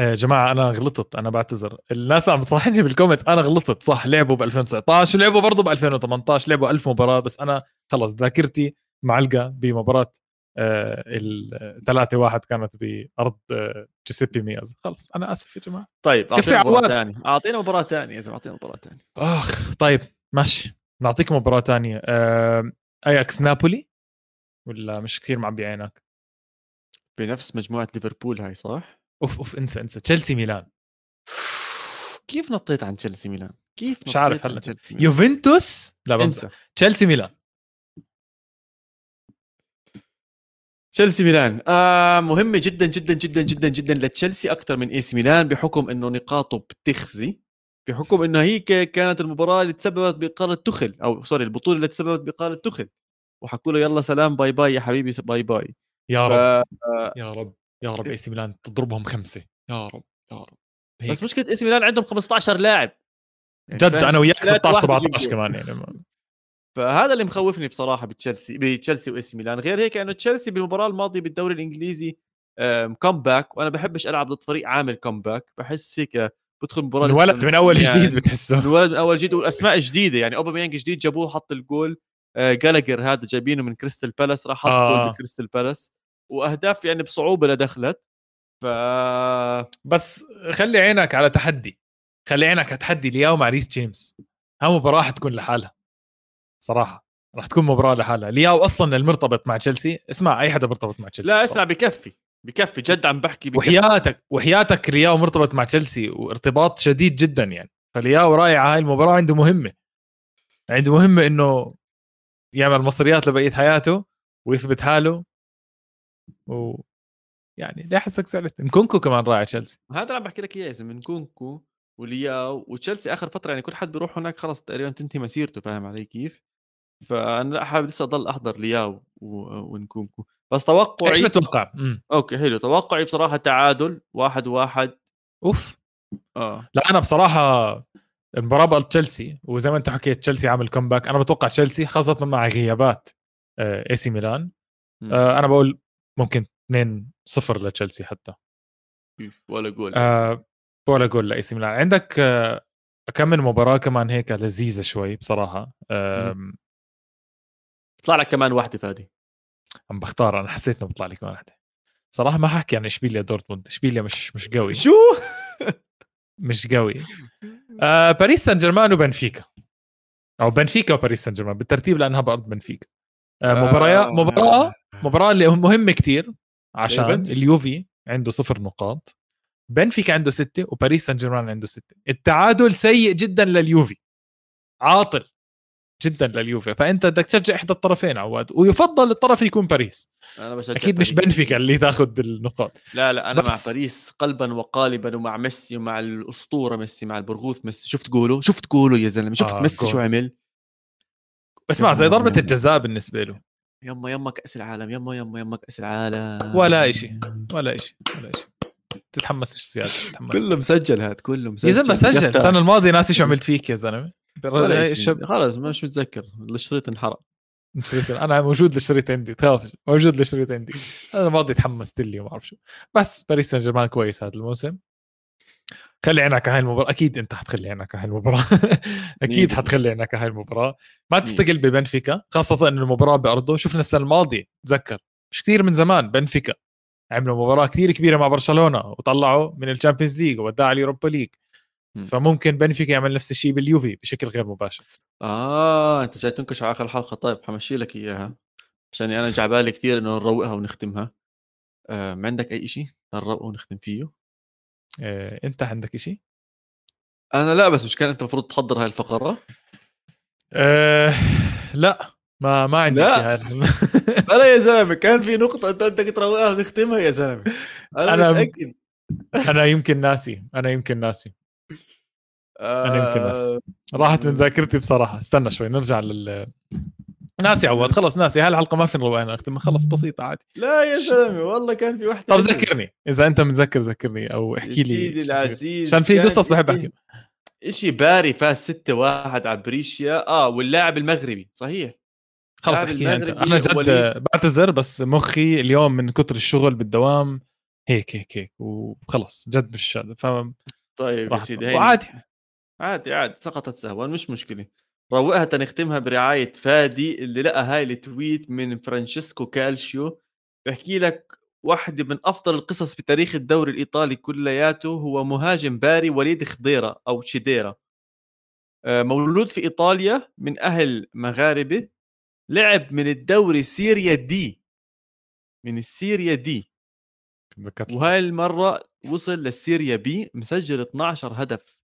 يا آه، جماعة أنا غلطت أنا بعتذر. الناس عم تصحني بال comment أنا غلطت صح لعبوا ب 2019 ولعبوا برضه ب 2018 لعبوا 1000 مباراة بس أنا خلص ذاكرتي معلقة بمباراة آه، ال 3 1 كانت بأرض آه، جوزيبي مياز. خلص أنا آسف يا جماعة. طيب أعطينا مباراة ثانية أعطينا مباراة ثانية يا زلمة أعطينا مباراة ثانية آخ طيب ماشي. نعطيك مباراة ثانية أياكس نابولي؟ ولا مش كثير معبي عينك بنفس مجموعة ليفربول هاي صح؟ أوف أوف انسى انسى. تشيلسي ميلان. كيف نطيت عن تشيلسي ميلان؟ كيف مش عارف هلأ. يوفنتوس؟ لا بنسى تشيلسي ميلان. تشيلسي ميلان. آه مهمه جدا جدا جدا جدا جدا لتشيلسي أكثر من إي سي ميلان بحكم إنه نقاطه بتخزي بحكم إنه هي كانت المباراة اللي تسببت بإقالة توخيل أو sorry البطولة اللي تسببت بإقالة توخيل. وحكوا له يلا سلام bye bye يا حبيبي bye bye. يا ف... رب. يا رب يا رب إي سي ميلان تضربهم خمسة. يا رب يا رب. هيك. بس مشكلة إي سي ميلان عندهم 15 لاعب. يعني جد أنا وياك 16 17 كمان يعني. فهذا اللي مخوفني بصراحة بتشيلسي بتشيلسي وإي سي ميلان. غير هيك انه تشيلسي بالمباراة الماضية بالدوري الإنجليزي comeback وأنا بحبش ألعب ضد فريق عامل comeback بحس هيك بدخل مباراة الولد من أول يعني جديد بتحسه. الولد من أول جديد واسماء جديدة. يعني اوباميانج جديد جابوه حط الجول. جالجر هذا جايبينه من كريستال بالاس راح حط آه. جول بكريستال بالاس وأهداف يعني بصعوبة لدخلت ف بس خلي عينك على تحدي. خلي عينك على تحدي لياو مع ريس جيمس. ها مباراة حتكون لحالها. صراحة. راح تكون مباراة لحالها. لياو أصلا المرتبط مع تشيلسي. اسمع أي حدا مرتبط مع تشيلسي؟ لا اسمع بكفي. بكفي جد عم بحكي بكفي. وحياتك وحياتك لياو مرتبط مع تشيلسي وارتباط شديد جدا يعني. فلياو رايح هاي المباراة عنده مهمة. عنده مهمة إنه يعمل مصريات لبقية حياته ويثبت حاله. و يعني ليه حسك زعلت نكونكو كمان رايح تشيلسي. هذا اللي عم بحكي لك إياه يا زلمه نكونكو ولياو وتشيلسي آخر فترة يعني كل حد بيروح هناك خلص تقريبا تنتهي مسيرته فاهم علي كيف؟ فأنا حابب لسه أضل أحضر لياو ونكونكو. بس توقعي إيش متوقع؟ okay حلو. توقعي بصراحة تعادل واحد واحد. أوف. آه. لا أنا بصراحة المباراة بقى تشيلسي وزي ما أنت حكيت تشيلسي عامل comeback أنا بتوقع تشيلسي خاصة مع غيابات إي سي ميلان. آه أنا بقول ممكن 2 0 لتشيلسي حتى. ولا جول آه ولا جول لإي سي ميلان. عندك آه كم من مباراة كمان هيك لذيذة شوي بصراحة. بيطلع لك كمان واحدة فادي عم بختار أنا حسيت إنه بيطلع لي كمان واحدة. صراحة ما حكي عن إشبيليا دورتموند إشبيليا مش مش قوي. شو؟ مش قوي. آه باريس سان جيرمان وبنفيكا. أو بنفيكا وباريس سان جيرمان بالترتيب لأنها بأرض بنفيكا. آه مباراة مباراة مباراة اللي مهمه كتير عشان. اليوفي عنده صفر نقاط بنفيكا عنده ستة وباريس سان جيرمان عنده ستة. التعادل سيء جدا لليوفي. عاطل. جدا لليوفي. فأنت بدك تشجع إحدى الطرفين عواد ويفضل الطرف يكون باريس. أنا بشجع أكيد مش باريس. بنفيكا اللي تاخذ النقاط لا لا أنا بس- مع باريس قلبا وقالبا ومع ميسي ومع الأسطورة ميسي مع البرغوث ميسي. شفت جوله شفت جوله يا زلمة. شفت آه، ميسي. شو عمل؟ اسمع زي ضربة الجزاء بالنسبة له. يما يما كأس العالم يما يما يما كأس العالم. ولا إشي ولا شيء ولا شيء تتحمسش زيادة تتحمس كله مسجل هاد كله مسجل يا زلمة سجل. السنة الماضية ناسي شو عملت فيك يا زلمة. الشب خلص مش متذكر الشريط انحرق. أنا موجود الشريط عندي تخافش موجود الشريط عندي. أنا الماضي تحمست لي وما اعرف شو. بس باريس سان جيرمان كويس هذا الموسم. خلي عينك على هاي المباراة. أكيد أنت حتخلي عينك على هاي المباراة. أكيد حتخلي عينك على هاي المباراة. ما تستقل ببنفيكا خاصة أن المباراة بأرضه. شفنا السنة الماضية تذكر. مش كثير من زمان بنفيكا. عملوا مباراة كثير كبيرة مع برشلونة وطلعوا من ال Champions League وودعوا على ال Europa League مم. فممكن بنفيكا يعمل نفس الشيء باليوفي بشكل غير مباشر. آه أنت جاي تنكش على آخر الحلقة. طيب حمشي لك إياها عشان أنا جعبالي كثير إنه نروقها ونختمها. آه ما عندك أي شيء نروقه ونختم فيه. إيه، أنت عندك شيء؟ أنا لا بس مش كان أنت المفروض تحضر هاي الفقرة؟ أه لا ما ما عندي لا. شيء لا يا زلمة كان في نقطة أنت بدك تروقها ونختمها يا زلمة. أنا, أنا- متأكد. أنا يمكن ناسي أنا يمكن ناسي. أنا يمكن ناسي. آه، راحت من ذاكرتي بصراحة. استنى شوي نرجع لل ناسي عواد خلص ناسي. هاي الحلقة ما في نروقها نختم خلص بسيطة عادي. لا يا زلمه والله كان في وحدة طب. ذكرني. إذا أنت متذكر ذكرني أو احكي لي سيدي. العزيز. عشان في كان قصص بحب إشي- احكي إشي باري فاز 6 1 على بريشيا. آه واللاعب المغربي صحيح. خلص احكيها أنت. أنا جد. بعتذر بس مخي اليوم من كتر الشغل بالدوام هيك هيك هيك. وخلص جد مش ف طيب يا سيدي وعادي. عادي عادي سقطت سهوا مش مشكلة. روقها تنختمها برعاية فادي اللي لقى هاي التويت من فرانشيسكو كالشيو. بحكي لك واحدة من أفضل القصص بتاريخ الدوري الإيطالي كلياته. هو مهاجم باري وليد خضيرة أو شيديرا. آه، مولود في إيطاليا من أهل مغاربة. لعب من الدوري سيريا دي. من السيريا دي. وهاي المرة وصل للسيريا بي مسجل 12 هدف.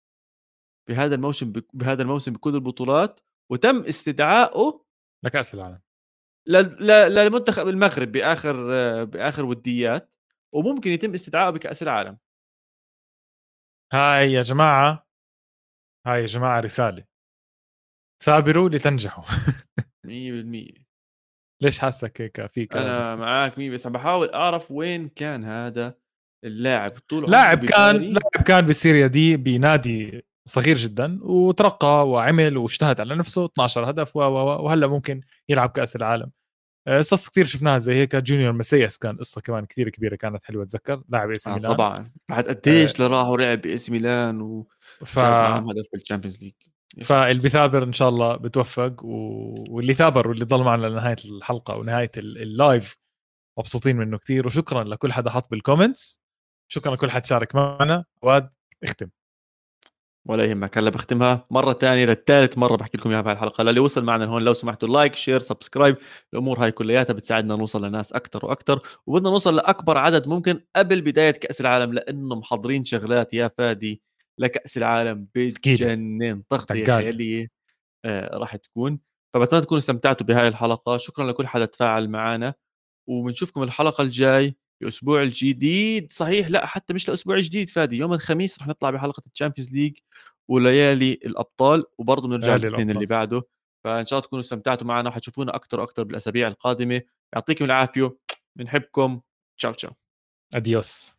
بهذا الموسم بهذا الموسم بكل البطولات وتم استدعائه لكأس العالم. للمنتخب المغرب بآخر بآخر وديات وممكن يتم استدعائه بكأس العالم. هاي يا جماعة هاي يا جماعة رسالة. ثابروا لتنجحوا. 100% ليش حاسك هيك؟ فيك أنا معك مية بس عم بحاول أعرف وين كان هذا اللاعب طول لاعب كان. لاعب كان بسيريا دي بنادي صغير جدا وترقى وعمل واجتهد على نفسه 12 هدف وهلأ ممكن يلعب كأس العالم. آه، قصص كثير شفناها زي هيك. جونيور مسياس كان قصة كمان كثير كبيرة كانت حلوة أتذكر. لاعب AC آه ميلان. طبعا. بعد قديش لراح ولعب بال AC ميلان و ف... هدف بال Champions League. فاللي بثابر إن شاء الله بتوفق و... واللي ثابر واللي ضل معنا لنهاية الحلقة ونهايه ال- اللايف مبسوطين منه كثير وشكرا لكل حدا حط بال comments شكرا لكل حد شارك معنا. واد اختم. ولا يهمك. هلا بختمها مرة تانية للثالث مرة بحكي لكم إياها بهالحلقه للي وصل معنا هون لو سمحتوا like share subscribe الأمور هاي كلياتها بتساعدنا نوصل لناس أكثر وأكثر وبدنا نوصل لأكبر عدد ممكن قبل بداية كأس العالم لأنه محضرين شغلات. يا فادي لكأس العالم بتجنن تغطيه. خياليه آه راح تكون. فبتمنى تكونوا استمتعتوا بهاي الحلقة. شكرا لكل حدا تفاعل معنا وبنشوفكم الحلقة الجاي. باسبوع الجديد. صحيح لا حتى مش الأسبوع الجديد فادي. يوم الخميس رح نطلع بحلقة ال Champions League وليالي الأبطال وبرضه بنرجع الاثنين اللي. بعده. فإن شاء الله تكونوا استمتعتوا معنا وحتشوفونا أكثر وأكثر بالأسابيع القادمة. يعطيكم العافية. بنحبكم تشاو تشاو. اديوس